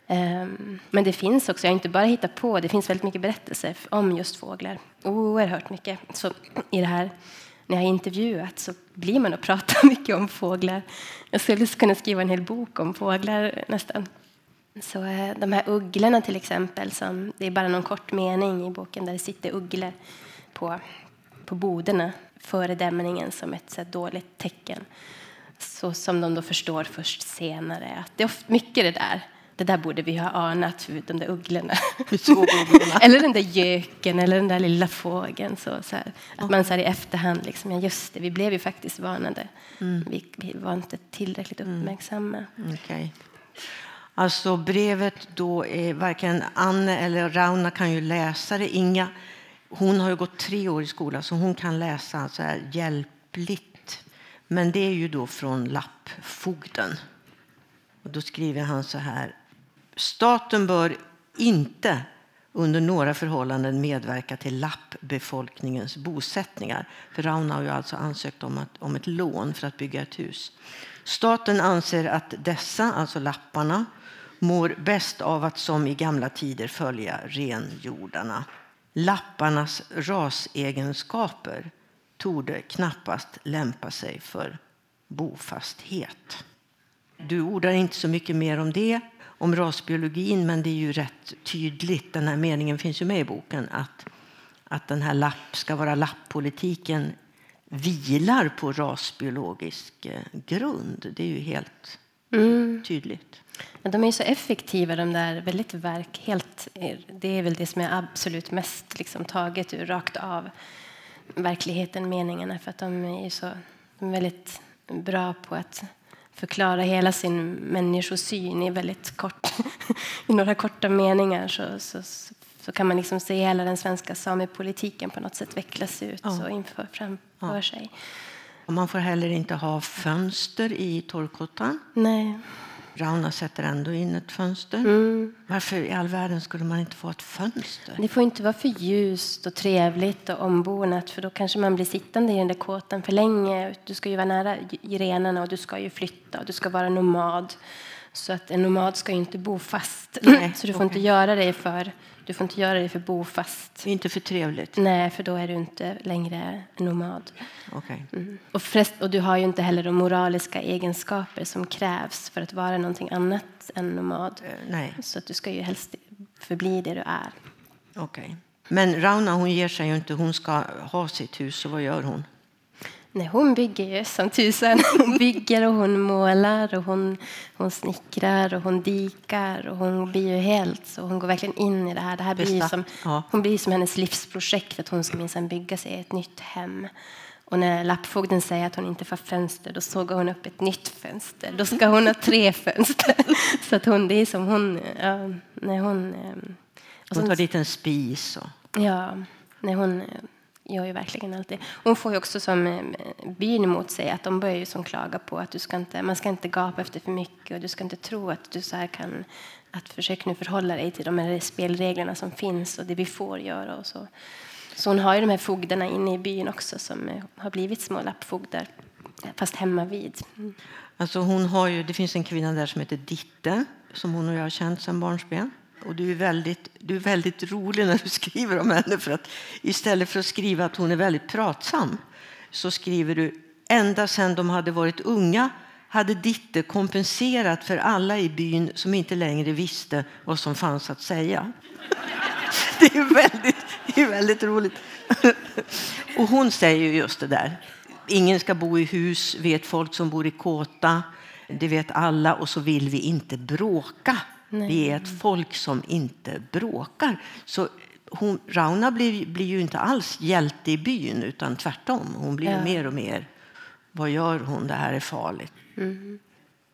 Um, men det finns också, jag har inte bara hittat på, det finns väldigt mycket berättelser om just fåglar. Oerhört mycket så, i det här när jag har intervjuat så blir man och pratar mycket om fåglar. Jag skulle kunna skriva en hel bok om fåglar nästan. Så eh, de här ugglorna till exempel, som, det är bara någon kort mening i boken där det sitter ugglor på, på boderna före dämningen som ett så dåligt tecken. Så som de då förstår först senare. Att det är mycket det där det där borde vi ha anat, de där ugglorna. eller den där göken eller den där lilla fågeln. Så, så här. Att man så här, i efterhand, liksom, ja just det, vi blev ju faktiskt varnade. Mm. Vi, vi, var inte tillräckligt mm. uppmärksamma. Mm. Okay. Alltså brevet då är varken Anne eller Rauna kan ju läsa det. Inga, hon har ju gått tre år i skola så hon kan läsa så här hjälpligt. Men det är ju då från lappfogden. Och då skriver han så här. Staten bör inte under några förhållanden medverka till lappbefolkningens bosättningar. För Rauna har ju alltså ansökt om, att, om ett lån för att bygga ett hus. Staten anser att dessa, alltså lapparna, mår bäst av att som i gamla tider följa renjordarna. Lapparnas rasegenskaper torde knappast lämpa sig för bofasthet. Du ordar inte så mycket mer om det om rasbiologin, men det är ju rätt tydligt, den här meningen finns ju med i boken, att, att den här lapp ska vara lapppolitiken vilar på rasbiologisk eh, grund. Det är ju helt mm. tydligt. Men de är så effektiva, de där väldigt verk. Helt, det är väl det som är absolut mest liksom, taget ur rakt av verkligheten, meningarna. För att de är så de är väldigt bra på att förklara hela sin människosyn i väldigt kort, i några korta meningar så, så, så kan man liksom se hela den svenska samepolitiken på något sätt vecklas ut ja. och inför, framför ja. sig. man får heller inte ha fönster i torrkottan. Nej. Rauna sätter ändå in ett fönster. Mm. Varför i all världen skulle man inte få ett fönster? Det får inte vara för ljust och trevligt och ombonat för då kanske man blir sittande i den där kåtan för länge. Du ska ju vara nära renarna och du ska ju flytta och du ska vara nomad. Så att en nomad ska inte bo fast. Nej, så du får okay. inte göra det för du får inte göra det för bofast. Inte för trevligt? Nej, för då är du inte längre nomad. Okay. Mm. Och, förrest, och du har ju inte heller de moraliska egenskaper som krävs för att vara någonting annat än nomad. Uh, nej. Så att du ska ju helst förbli det du är. Okej. Okay. Men Rauna hon ger sig ju inte. Hon ska ha sitt hus. Så vad gör hon? Nej, hon bygger ju som tusan. Hon bygger och hon målar och hon, hon snickrar och hon dikar och hon blir ju helt så hon går verkligen in i det här. Det här blir som. Hon blir som hennes livsprojekt att hon ska minsann bygga sig ett nytt hem. Och när lappfogden säger att hon inte får fönster då sågar hon upp ett nytt fönster. Då ska hon ha tre fönster. Så att hon, det är som hon... Ja, när hon, ehm, hon tar dit en spis. Och... Ja, när hon gör ju verkligen alltid. Hon får ju också som eh, byn emot sig att de börjar ju som klaga på att du ska inte, man ska inte gapa efter för mycket och du ska inte tro att du så här kan att försöka nu förhålla dig till de här spelreglerna som finns och det vi får göra och så. Så hon har ju de här fogdarna inne i byn också som eh, har blivit små lappfogdar eh, fast hemma vid. Mm. Alltså hon har ju, det finns en kvinna där som heter Ditte som hon och jag har känt sedan barnsben. Och du är, väldigt, du är väldigt rolig när du skriver om henne. För att istället för att skriva att hon är väldigt pratsam så skriver du ända sedan de hade varit unga hade Ditte kompenserat för alla i byn som inte längre visste vad som fanns att säga. Det är väldigt, det är väldigt roligt. Och hon säger just det där. Ingen ska bo i hus, vet folk som bor i kåta. Det vet alla och så vill vi inte bråka. Nej. Vi är ett folk som inte bråkar. Så hon, Rauna blir, blir ju inte alls hjälte i byn, utan tvärtom. Hon blir ja. mer och mer, vad gör hon? Det här är farligt. Mm.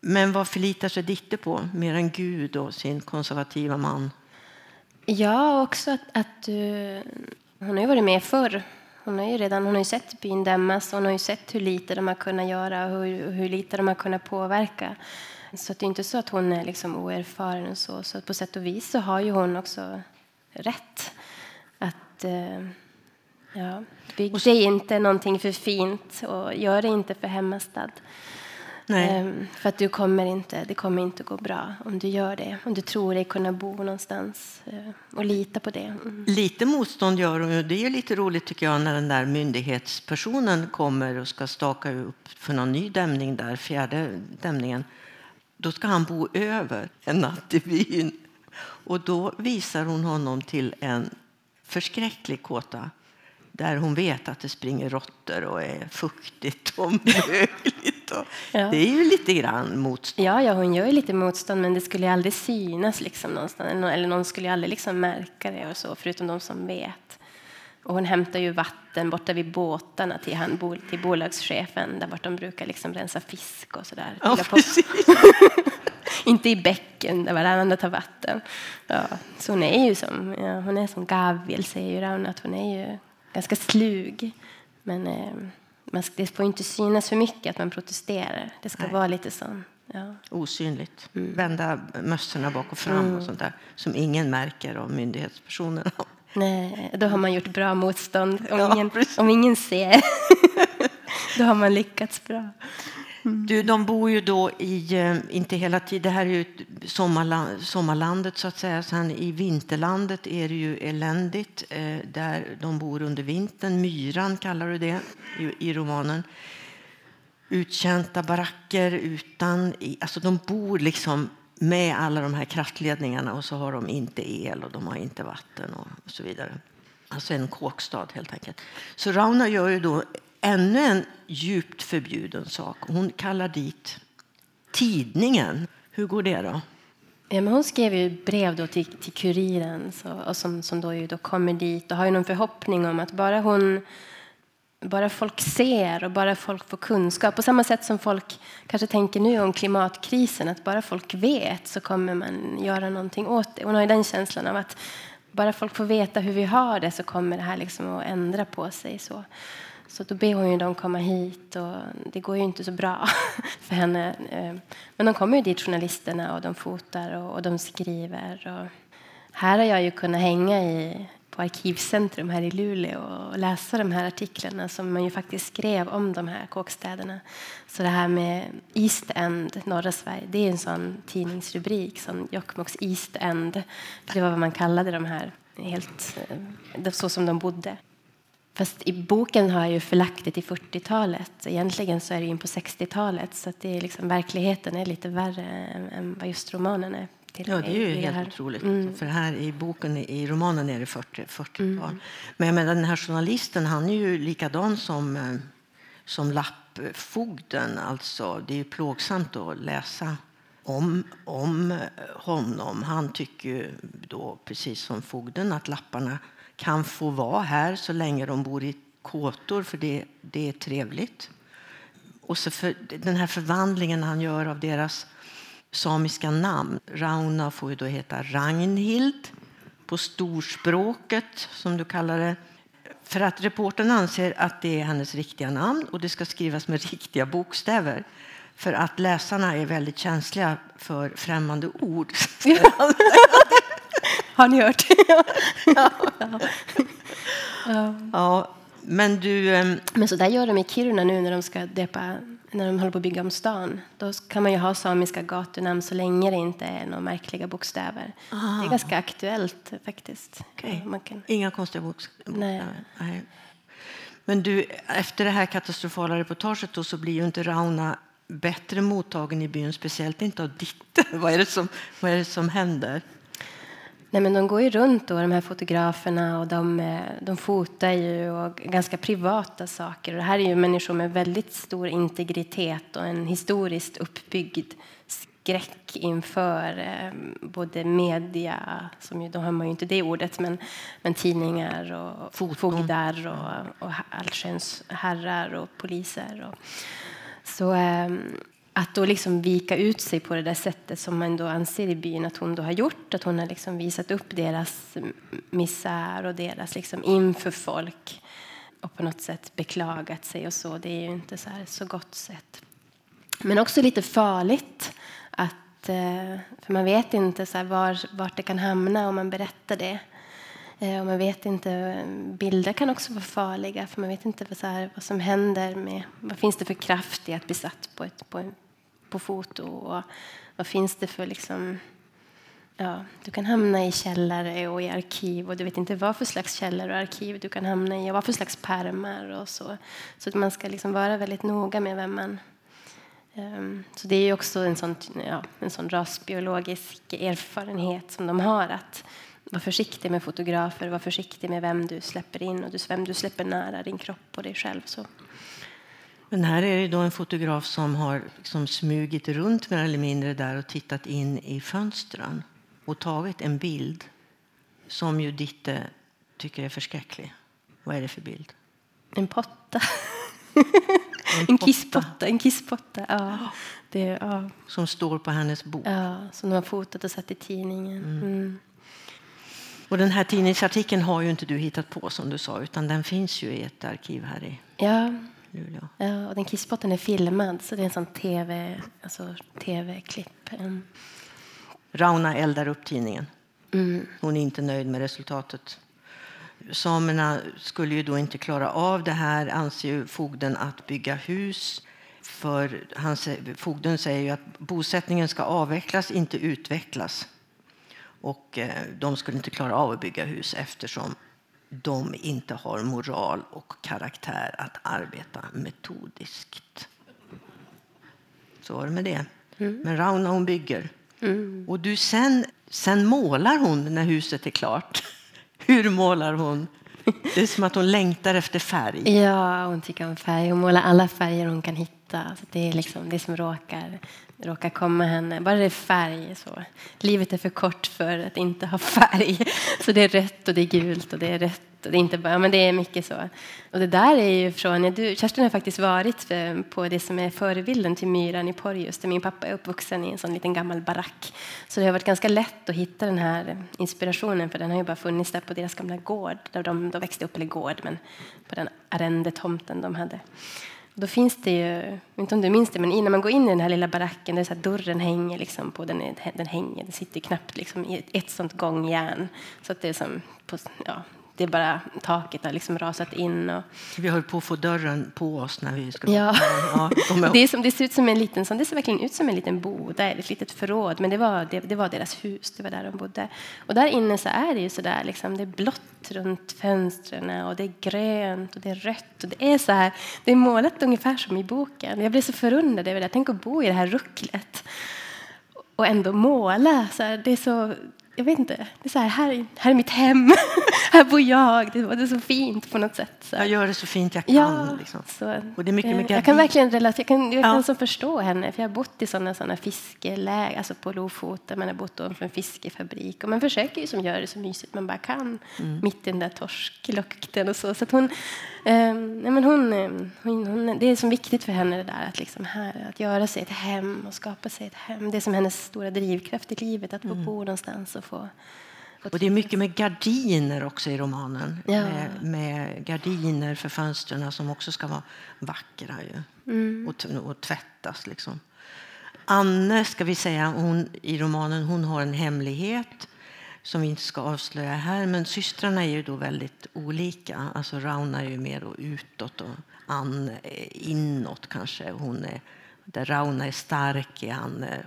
Men vad förlitar sig Ditte på, mer än Gud och sin konservativa man? Ja, också att, att du... Hon har ju varit med förr. Hon har ju redan hon har sett byn dämmas hon har ju sett hur lite de har kunnat göra och hur, hur lite de har kunnat påverka. Så det är inte så att hon är liksom oerfaren och så. Så på sätt och vis så har ju hon också rätt. Att eh, ja, bygg dig inte någonting för fint och gör det inte för hemmastad. Um, för att du kommer inte, det kommer inte gå bra om du gör det. Om du tror dig kunna bo någonstans uh, och lita på det. Mm. Lite motstånd gör hon. Det är lite roligt tycker jag när den där myndighetspersonen kommer och ska staka upp för någon ny dämning där, fjärde dämningen då ska han bo över en natt i byn. Och då visar hon honom till en förskräcklig kåta där hon vet att det springer råttor och är fuktigt och mögligt. Och ja. Det är ju lite grann motstånd. Ja, ja, hon gör ju lite motstånd, men det skulle aldrig synas liksom någonstans. Eller någon skulle aldrig liksom märka det, och så, förutom de som vet. Och hon hämtar ju vatten borta vid båtarna till, han, till bolagschefen där vart de brukar liksom rensa fisk och sådär. Ja, Inte i bäcken där varann tar vatten. Ja, så hon är ju som, ja, hon är som Gaviel säger ju Raun, att hon är ju ganska slug. Men eh, man, det får inte synas för mycket att man protesterar. Det ska Nej. vara lite sån Ja. Osynligt. Mm. Vända mössorna bak och fram mm. och sånt där som ingen märker av myndighetspersonerna. Nej, då har man gjort bra motstånd. Om, ja, ingen, om ingen ser, då har man lyckats bra. Mm. Du, de bor ju då i, eh, inte hela tiden, det här är ju sommarland, sommarlandet så att säga. Sen i vinterlandet är det ju eländigt, eh, där de bor under vintern. Myran kallar du det i, i romanen. Uttjänta baracker utan, alltså de bor liksom med alla de här kraftledningarna och så har de inte el och de har inte vatten och, så vidare. Alltså en kåkstad helt enkelt. Så Rauna gör ju då ännu en djupt förbjuden sak. Hon kallar dit tidningen. Hur går det då? Ja, men hon skrev ju brev då till, till kuriren så, och som, som då, ju då kommer dit och har ju någon förhoppning om att bara hon bara folk ser och bara folk får kunskap, på samma sätt som folk kanske tänker nu om klimatkrisen, att bara folk vet så kommer man göra någonting åt det. Hon har ju den känslan av att bara folk får veta hur vi har det så kommer det här liksom att ändra på sig. Så, så då ber hon ju dem komma hit och det går ju inte så bra för henne. Eh, men de kommer ju dit, journalisterna, och de fotar och, och de skriver. Och här har jag ju kunnat hänga i på Arkivcentrum här i Luleå och läsa de här artiklarna som man ju faktiskt skrev om de här kåkstäderna. Så det här med East End, norra Sverige, det är en sån tidningsrubrik som Jokkmokks East End. Det var vad man kallade de här, helt eh, så som de bodde. Fast i boken har jag ju förlagt det till 40-talet. Egentligen så är det in på 60-talet. Så att det är liksom, verkligheten är lite värre än vad just romanen är. Ja, det är ju helt här. otroligt. Mm. För här i boken, i romanen är det 40, 40 mm. Men menar, den här journalisten, han är ju likadan som, eh, som lappfogden. Alltså, det är ju plågsamt att läsa om, om honom. Han tycker då, precis som fogden, att lapparna kan få vara här så länge de bor i kåtor, för det, det är trevligt. Och så för, den här förvandlingen han gör av deras samiska namn. Rauna får ju då heta Ragnhild på storspråket, som du kallar det. För att reporten anser att det är hennes riktiga namn och det ska skrivas med riktiga bokstäver. För att läsarna är väldigt känsliga för främmande ord. Har ni hört? ja. ja. ja. Men du... Ehm, Men så där gör de i Kiruna nu när de ska döpa när de håller på att bygga om stan. Då kan man ju ha samiska gatunamn så länge det inte är några märkliga bokstäver. Aha. Det är ganska aktuellt faktiskt. Okay. Kan... Inga konstiga bokstäver? Nej. Nej. Men du, efter det här katastrofala reportaget då, så blir ju inte Rauna bättre mottagen i byn, speciellt inte av Ditte. vad, är det som, vad är det som händer? Nej, men de går ju runt, då, de här fotograferna, och de, eh, de fotar ju och ganska privata saker. Och det här är ju människor med väldigt stor integritet och en historiskt uppbyggd skräck inför eh, både media, som ju, då har man ju inte det ordet, men, men tidningar och Foton. fogdar och, och allsköns herrar och poliser. Och, så... Eh, att då liksom vika ut sig på det där sättet som man då anser i byn att hon då har gjort. Att hon har liksom visat upp deras misär och deras liksom inför folk och på något sätt beklagat sig och så. Det är ju inte så, här så gott sätt. Men också lite farligt. att eh, För man vet inte så var, vart det kan hamna om man berättar det. Eh, och man vet inte, bilder kan också vara farliga för man vet inte vad, så här, vad som händer med, vad finns det för kraft i att bli satt på, ett, på en på foto? Och vad finns det för... Liksom, ja, du kan hamna i källare och i arkiv och du vet inte vad för slags källare och arkiv du kan hamna i och vad för slags pärmar och så. Så att man ska liksom vara väldigt noga med vem man... Um, så det är också en sån, ja, en sån rasbiologisk erfarenhet som de har att var försiktig med fotografer, var försiktig med vem du släpper in och vem du släpper nära din kropp och dig själv. Så men här är det då en fotograf som har liksom smugit runt mer eller mindre där och tittat in i fönstren och tagit en bild som ju Ditte tycker är förskräcklig. Vad är det för bild? En potta. En, en kisspotta. En kisspotta. Ja. Det, ja. Som står på hennes bord. Ja, som de har fotat och satt i tidningen. Mm. Mm. Och den här tidningsartikeln har ju inte du hittat på som du sa, utan den finns ju i ett arkiv här i Ja, Luleå. Ja, och den kisspotten är filmad, så det är en sån tv, alltså tv-klipp. Mm. Rauna eldar upp tidningen. Mm. Hon är inte nöjd med resultatet. Samerna skulle ju då inte klara av det här, anser ju fogden, att bygga hus. För han, fogden säger ju att bosättningen ska avvecklas, inte utvecklas. Och eh, de skulle inte klara av att bygga hus eftersom de inte har moral och karaktär att arbeta metodiskt. Så var det med det. Mm. Men Rauna hon bygger. Mm. Och du sen, sen målar hon när huset är klart. Hur målar hon? Det är som att hon längtar efter färg. Ja, hon tycker om färg. Hon målar alla färger hon kan hitta. Så det är liksom det som råkar råkar komma henne. Bara det är färg. Så. Livet är för kort för att inte ha färg. Så det är rött och det är gult och det är rött Och det är inte bara, men det är mycket så. Och det där är ju från, du, Kerstin har faktiskt varit på det som är förebilden till myran i Porjus, där min pappa är uppvuxen i en sån liten gammal barack. Så det har varit ganska lätt att hitta den här inspirationen, för den har ju bara funnits där på deras gamla gård, där de, de växte upp, eller gård, men på den arrendetomten de hade. Då finns det ju, inte om du minns det, men innan man går in i den här lilla baracken, där så dörren hänger liksom på, den, den hänger, den sitter knappt liksom i ett sånt gångjärn. Så att det är som på, ja, det är bara taket har liksom rasat in. Och... Vi höll på att få dörren på oss när vi skulle... Ja. ja det, är som, det ser ut som en liten sån, det ser verkligen ut som en liten boda, ett litet förråd, men det var, det, det, var deras hus, det var där de bodde. Och där inne så är det ju så där, liksom, det är blått runt fönstren och det är grönt och det är rött. Och det, är så här, det är målat ungefär som i boken. Jag blev så förundrad över det. Tänk att bo i det här rucklet och ändå måla. Så det är så jag vet inte, det är så här, här, här är mitt hem, här bor jag. Det, det är så fint på något sätt. Så. Jag gör det så fint jag kan. Ja, liksom. så, och det är mycket, mycket jag kan verkligen relatera, jag kan, jag kan ja. förstå henne, för jag har bott i sådana, sådana fiskeläger, alltså på Lofoten, man har bott ovanför en fiskefabrik och man försöker ju som göra det så mysigt man bara kan, mm. mitt i den där torsklukten och så. så att hon, eh, nej men hon, ehm, hon, hon, det är så viktigt för henne det där att, liksom här, att göra sig ett hem och skapa sig ett hem. Det är som hennes stora drivkraft i livet, att få mm. bo någonstans och få och det är mycket med gardiner också i romanen. Ja. Med, med, gardiner för fönstren som också ska vara vackra ju. Mm. Och, och tvättas. Liksom. Anne, ska vi säga, hon, i romanen, hon har en hemlighet som vi inte ska avslöja här. Men systrarna är ju då väldigt olika. Alltså Rauna är ju mer utåt och Anne är inåt kanske. Hon är, där Rauna är stark är Anne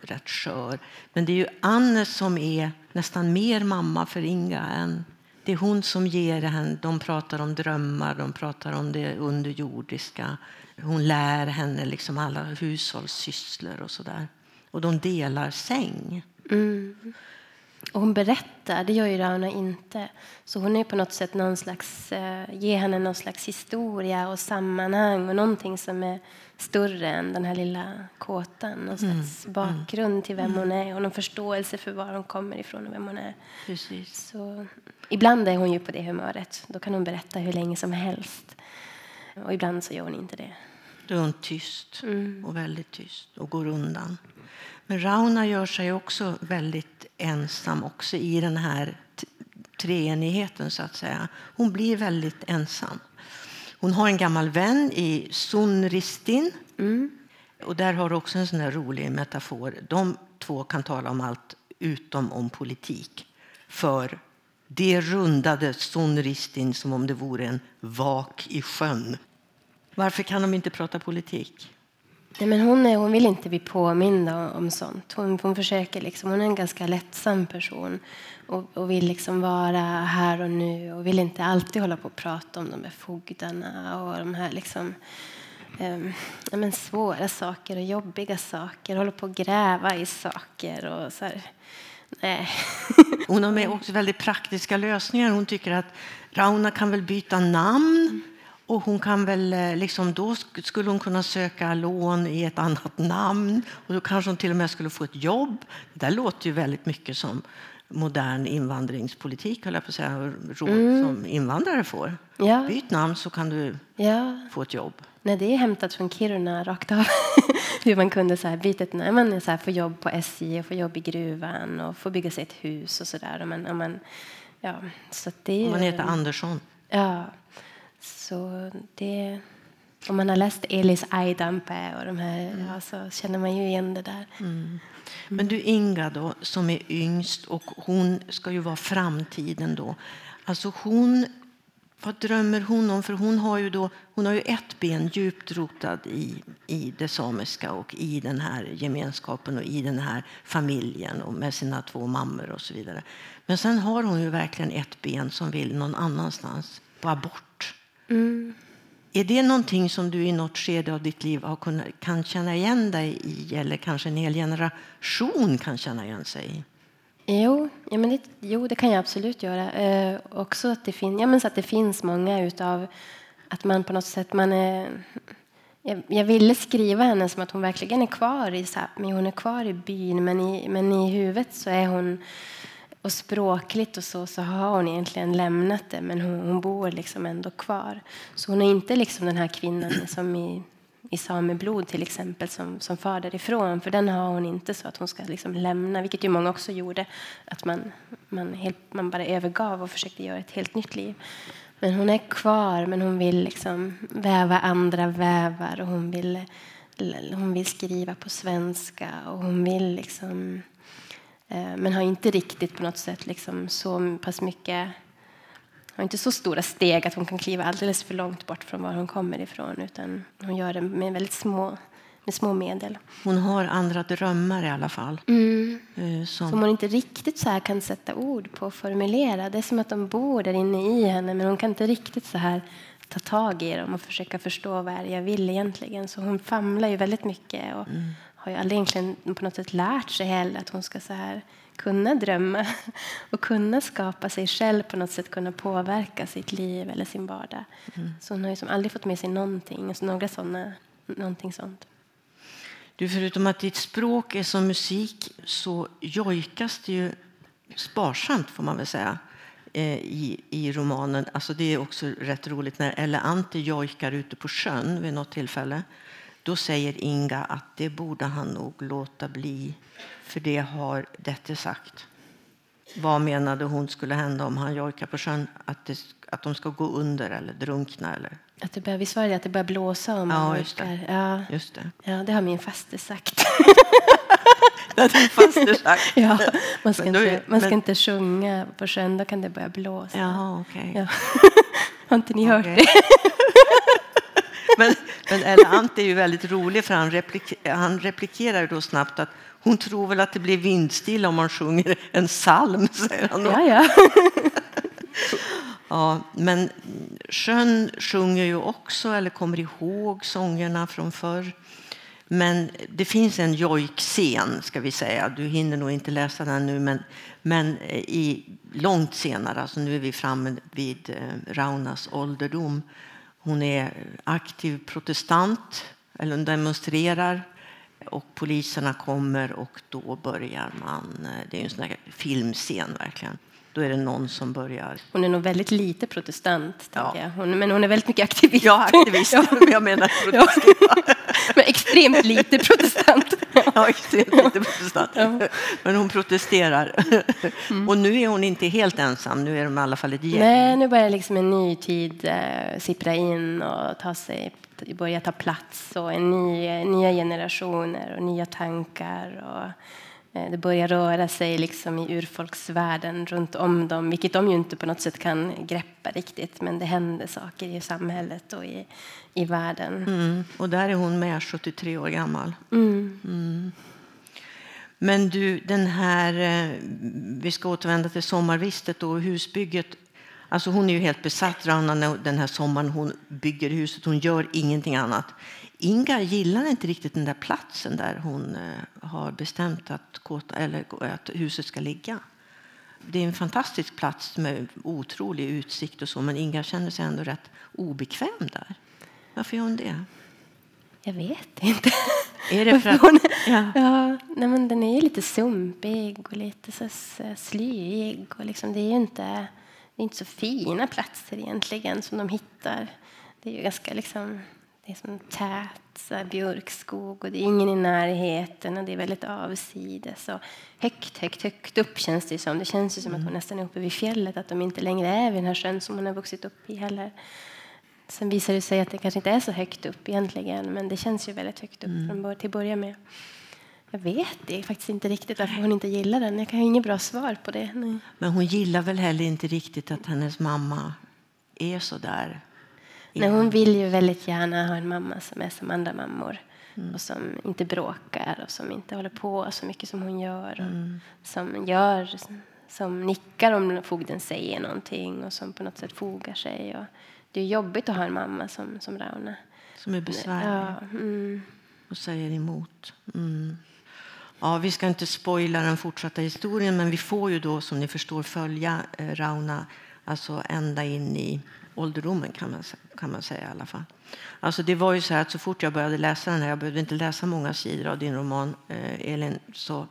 rätt skör. Men det är ju Anne som är nästan mer mamma för Inga än det är hon som ger henne. De pratar om drömmar, de pratar om det underjordiska. Hon lär henne liksom alla hushållssysslor och sådär. Och de delar säng. Mm. Och hon berättar, det gör ju Rauna inte. Så hon är på något sätt någon slags, eh, ger henne någon slags historia och sammanhang och någonting som är större än den här lilla kåtan. Någon mm. slags mm. bakgrund till vem hon är och någon förståelse för var hon kommer ifrån och vem hon är. Precis. Så, ibland är hon ju på det humöret. Då kan hon berätta hur länge som helst. Och ibland så gör hon inte det. Då är hon tyst, mm. och väldigt tyst, och går undan. Men Rauna gör sig också väldigt ensam också i den här treenigheten, så att säga. Hon blir väldigt ensam. Hon har en gammal vän i Sunristin. Mm. Och där har du också en sån rolig metafor. De två kan tala om allt utom om politik. För det rundade Sunristin som om det vore en vak i sjön. Varför kan de inte prata politik? Nej, men hon, är, hon vill inte bli påmind om sånt. Hon, hon försöker liksom, hon är en ganska lättsam person och, och, vill liksom vara här och nu och vill inte alltid hålla på och prata om de här fogdarna och de här liksom, um, men svåra saker och jobbiga saker. Håller på att gräva i saker och så här. Nej. Hon har med också väldigt praktiska lösningar. Hon tycker att Rauna kan väl byta namn. Och hon kan väl, eh, liksom, då skulle hon kunna söka lån i ett annat namn och då kanske hon till och med skulle få ett jobb. Det där låter ju väldigt mycket som modern invandringspolitik, höll jag på att säga, råd mm. som invandrare får. Ja. Byt namn så kan du ja. få ett jobb. Nej, det är hämtat från Kiruna rakt av. Hur man kunde så här, byta ett namn, så här, få jobb på SJ, och få jobb i gruvan och få bygga sig ett hus och så där. man, man, ja, så det är, man heter Andersson. Ja, så det... Om man har läst Elis Aidampe och de här, mm. ja, så känner man ju igen det där. Mm. Men du Inga då, som är yngst och hon ska ju vara framtiden då. Alltså hon, vad drömmer hon om? För hon har ju, då, hon har ju ett ben djupt rotat i, i det samiska och i den här gemenskapen och i den här familjen och med sina två mammor och så vidare. Men sen har hon ju verkligen ett ben som vill någon annanstans, bara bort. Mm. Är det någonting som du i något skede av ditt liv har kunnat, kan känna igen dig i eller kanske en hel generation kan känna igen sig i? Jo, ja, men det, jo, det kan jag absolut göra. Eh, också att det, fin, ja, men så att det finns många utav att man på något sätt... Man är, jag, jag ville skriva henne som att hon verkligen är kvar i Sápmi. Hon är kvar i byn, men i, men i huvudet så är hon och språkligt och så, så har hon egentligen lämnat det men hon, hon bor liksom ändå kvar. Så hon är inte liksom den här kvinnan som i, i sameblod till exempel som, som far därifrån. För den har hon inte så att hon ska liksom lämna, vilket ju många också gjorde. Att man, man, helt, man bara övergav och försökte göra ett helt nytt liv. Men hon är kvar, men hon vill liksom väva andra vävar och hon vill, hon vill skriva på svenska och hon vill liksom men har inte riktigt på något sätt liksom så pass mycket har inte så stora steg att hon kan kliva alldeles för långt bort från var hon kommer ifrån utan hon gör det med väldigt små, med små medel. Hon har andra drömmar i alla fall. Mm. Eh, som... som hon inte riktigt så här kan sätta ord på och formulera. Det är som att de bor där inne i henne men hon kan inte riktigt så här ta tag i dem och försöka förstå vad jag vill egentligen. Så hon famlar ju väldigt mycket och mm har ju aldrig egentligen på något sätt lärt sig heller att hon ska så här kunna drömma och kunna skapa sig själv på något sätt, kunna påverka sitt liv eller sin vardag. Mm. Så hon har ju som aldrig fått med sig någonting, alltså några såna, någonting sånt. Du, förutom att ditt språk är som musik så jojkas det ju sparsamt får man väl säga eh, i, i romanen. Alltså det är också rätt roligt när Elle Ante jojkar ute på sjön vid något tillfälle. Då säger Inga att det borde han nog låta bli, för det har Dette sagt. Vad menade hon skulle hända om han jojkar på sjön? Att, det, att de ska gå under eller drunkna? Eller? Att det börjar, visst var det att det börjar blåsa om ja, just det. Ja. just det. Ja, det har min faste sagt. det har din faster sagt? ja, man ska, inte, man ska men... inte sjunga på sjön, då kan det börja blåsa. Jaha, okay. ja. har inte ni hört okay. det? Men, men Ella Ante är ju väldigt rolig för han, replik, han replikerar då snabbt att hon tror väl att det blir vindstilla om man sjunger en psalm, säger han då. Ja, ja. ja, men sjön sjunger ju också, eller kommer ihåg sångerna från förr. Men det finns en jojkscen, ska vi säga. Du hinner nog inte läsa den nu, men, men i, långt senare, alltså nu är vi framme vid eh, Raunas ålderdom, hon är aktiv protestant, eller demonstrerar. Och poliserna kommer och då börjar man... Det är en sån filmscen verkligen. Då är det någon som börjar... Hon är nog väldigt lite protestant, ja. jag. Hon, men hon är väldigt mycket aktivist. Ja, aktivist. ja. jag menar protestant. Ja. Men extremt lite protestant. ja, extremt lite protestant. Ja. Men hon protesterar. Mm. Och nu är hon inte helt ensam, nu är de i alla fall ett gäng. Nej, nu börjar liksom en ny tid äh, sippra in och ta sig, börja ta plats och en ny, nya generationer och nya tankar. Och, Eh, det börjar röra sig liksom i urfolksvärlden runt om dem, vilket de inte på något sätt kan greppa riktigt. Men det händer saker i samhället och i, i världen. Mm. Och där är hon med, 73 år gammal. Mm. Mm. Men du, den här, eh, vi ska återvända till sommarvistet och husbygget. Alltså hon är ju helt besatt Rana den här sommaren. Hon bygger huset, hon gör ingenting annat. Inga gillar inte riktigt den där platsen där hon eh, har bestämt att, eller att huset ska ligga. Det är en fantastisk plats med otrolig utsikt och så, men Inga känner sig ändå rätt obekväm där. Varför gör hon det? Jag vet inte. Är det för att, hon, ja. ja. nej men den är ju lite sumpig och lite så slyig. Och liksom, det är ju inte, det är inte så fina platser egentligen som de hittar. Det är ju ganska liksom det är som tät så björkskog och det är ingen i närheten och det är väldigt avsides. Och högt, högt, högt upp känns det som. Det känns ju som mm. att hon nästan är uppe vid fjället, att de inte längre är vid den här sjön som hon har vuxit upp i heller. Sen visar det sig att det kanske inte är så högt upp egentligen, men det känns ju väldigt högt upp mm. från till att börja med. Jag vet det faktiskt inte riktigt varför hon inte gillar den. Jag har inget bra svar på det. Nej. Men hon gillar väl heller inte riktigt att hennes mamma är så där Nej, hon vill ju väldigt gärna ha en mamma som är som andra mammor. Mm. och som inte bråkar och som inte håller på så mycket som hon gör. Mm. Som gör som nickar om fogden säger någonting och som på något sätt fogar sig. Och det är jobbigt att ha en mamma som, som Rauna. Som är besvärlig ja, mm. och säger emot. Mm. Ja, vi ska inte spoila den fortsatta historien men vi får ju då som ni förstår följa eh, Rauna alltså ända in i ålderdomen kan man, kan man säga i alla fall. Alltså det var ju så att så fort jag började läsa den här, jag behövde inte läsa många sidor av din roman eh, Elin, så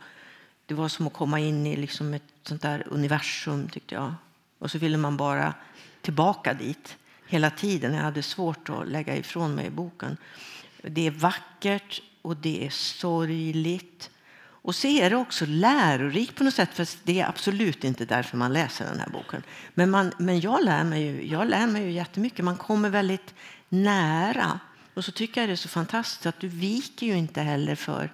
det var som att komma in i liksom ett sånt där universum tyckte jag. Och så ville man bara tillbaka dit hela tiden. Jag hade svårt att lägga ifrån mig boken. Det är vackert och det är sorgligt. Och så är det också lärorikt på något sätt, för det är absolut inte därför man läser den här boken. Men, man, men jag, lär mig ju, jag lär mig ju jättemycket. Man kommer väldigt nära. Och så tycker jag det är så fantastiskt att du viker ju inte heller för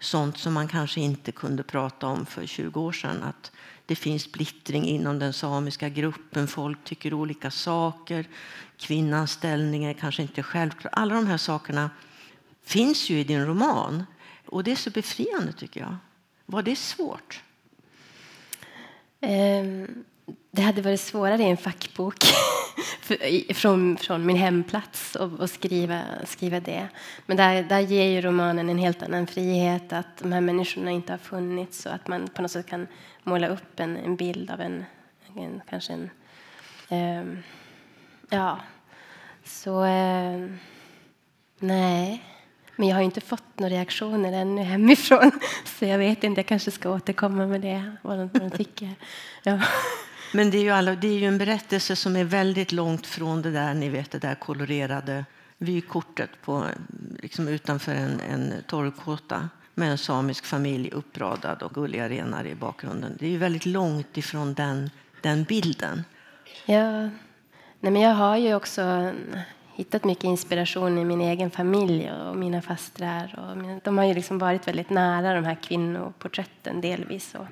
sånt som man kanske inte kunde prata om för 20 år sedan. Att det finns splittring inom den samiska gruppen, folk tycker olika saker, kvinnans ställning är kanske inte självklar. Alla de här sakerna finns ju i din roman. Och det är så befriande tycker jag. Var det svårt? Ehm, det hade varit svårare i en fackbok från, från min hemplats att skriva, skriva det. Men där, där ger ju romanen en helt annan frihet att de här människorna inte har funnits och att man på något sätt kan måla upp en, en bild av en, en kanske en... Um, ja, så... Um, nej. Men jag har inte fått några reaktioner ännu hemifrån. Så jag vet inte, jag kanske ska återkomma med det, vad de, vad de tycker. Ja. Men det är, ju alla, det är ju en berättelse som är väldigt långt från det där, ni vet, det där kolorerade vykortet på, liksom utanför en, en torvkåta med en samisk familj uppradad och gulliga renar i bakgrunden. Det är ju väldigt långt ifrån den, den bilden. Ja, Nej, men jag har ju också hittat mycket inspiration i min egen familj och mina fastrar. Och de har ju liksom varit väldigt nära de här kvinnoporträtten delvis. Och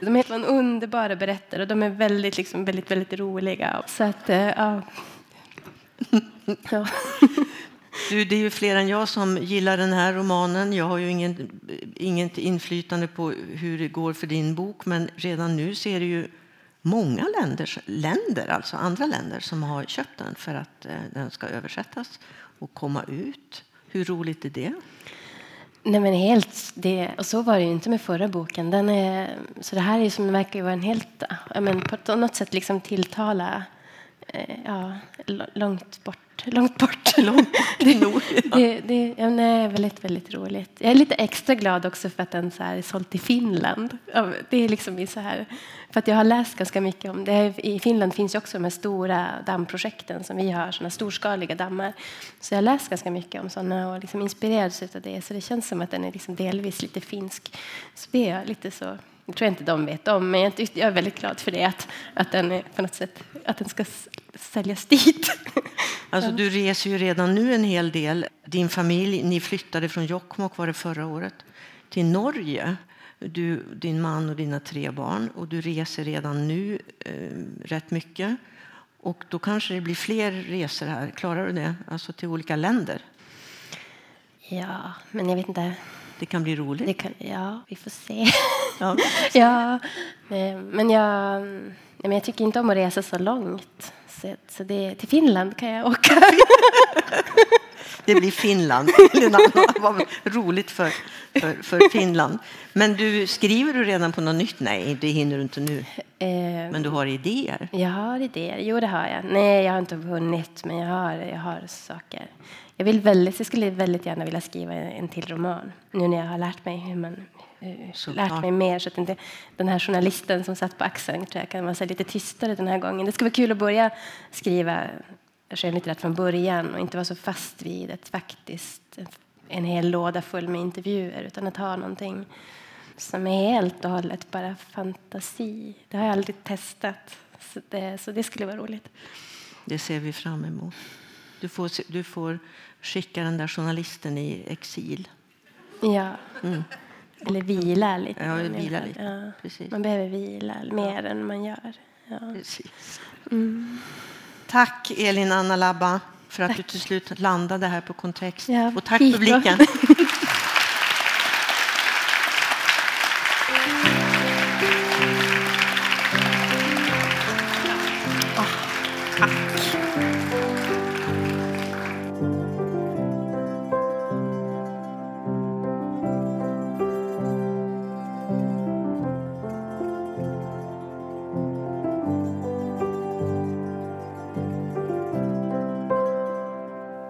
de är underbara berättare och de är väldigt, liksom, väldigt, väldigt roliga. Så att, eh, ja. ja. Du, det är ju fler än jag som gillar den här romanen. Jag har ju ingen, inget inflytande på hur det går för din bok, men redan nu ser det ju många länder, länder, alltså andra länder som har köpt den för att eh, den ska översättas och komma ut. Hur roligt är det? Nej, men helt, det, och så var det ju inte med förra boken. Den är, så det här är som, verkar ju vara en helt... Men på något sätt liksom tilltala ja, långt bort långt bort. Långt bort det, det, ja, nej, väldigt, väldigt roligt. Jag är lite extra glad också för att den så här är såld till Finland. Det är liksom så här, för att jag har läst ganska mycket om det. I Finland finns ju också de här stora dammprojekten som vi har, såna storskaliga dammar. Så jag har läst ganska mycket om sådana och liksom inspirerats av det. Så det känns som att den är liksom delvis lite finsk. Så det är lite så det tror jag inte de vet om, men jag är väldigt glad för det, att, att, den, på något sätt, att den ska säljas dit. Alltså, du reser ju redan nu en hel del. Din familj, ni flyttade från Jokkmokk var det förra året till Norge. Du, din man och dina tre barn. Och du reser redan nu eh, rätt mycket. Och då kanske det blir fler resor här. Klarar du det? Alltså till olika länder? Ja, men jag vet inte. Det kan bli roligt. Kan, ja, vi får se. Ja, ja men jag, men jag tycker inte om att resa så långt. Så, så det, till Finland kan jag åka. det blir Finland. Vad roligt för, för, för, Finland. Men du, skriver du redan på något nytt? Nej, det hinner du inte nu. Eh, men du har idéer? Jag har idéer. Jo, det har jag. Nej, jag har inte hunnit, men jag har, jag har saker. Jag, vill väldigt, jag skulle väldigt gärna vilja skriva en till roman nu när jag har lärt mig hur man eh, lärt mig mer så att inte den här journalisten som satt på axeln tror jag kan vara lite tystare den här gången. Det skulle vara kul att börja skriva skönlitterärt från början och inte vara så fast vid ett faktiskt en hel låda full med intervjuer utan att ha någonting som är helt och hållet bara fantasi. Det har jag aldrig testat, så det, så det skulle vara roligt. Det ser vi fram emot. Du får, du får skicka den där journalisten i exil. Ja. Mm. Eller vila lite. Ja, vila lite. Ja. Precis. Man behöver vila mer ja. än man gör. Ja. Precis. Mm. Tack, Elin Anna Labba, för att tack. du till slut landade här på kontext. Ja, Och tack publiken.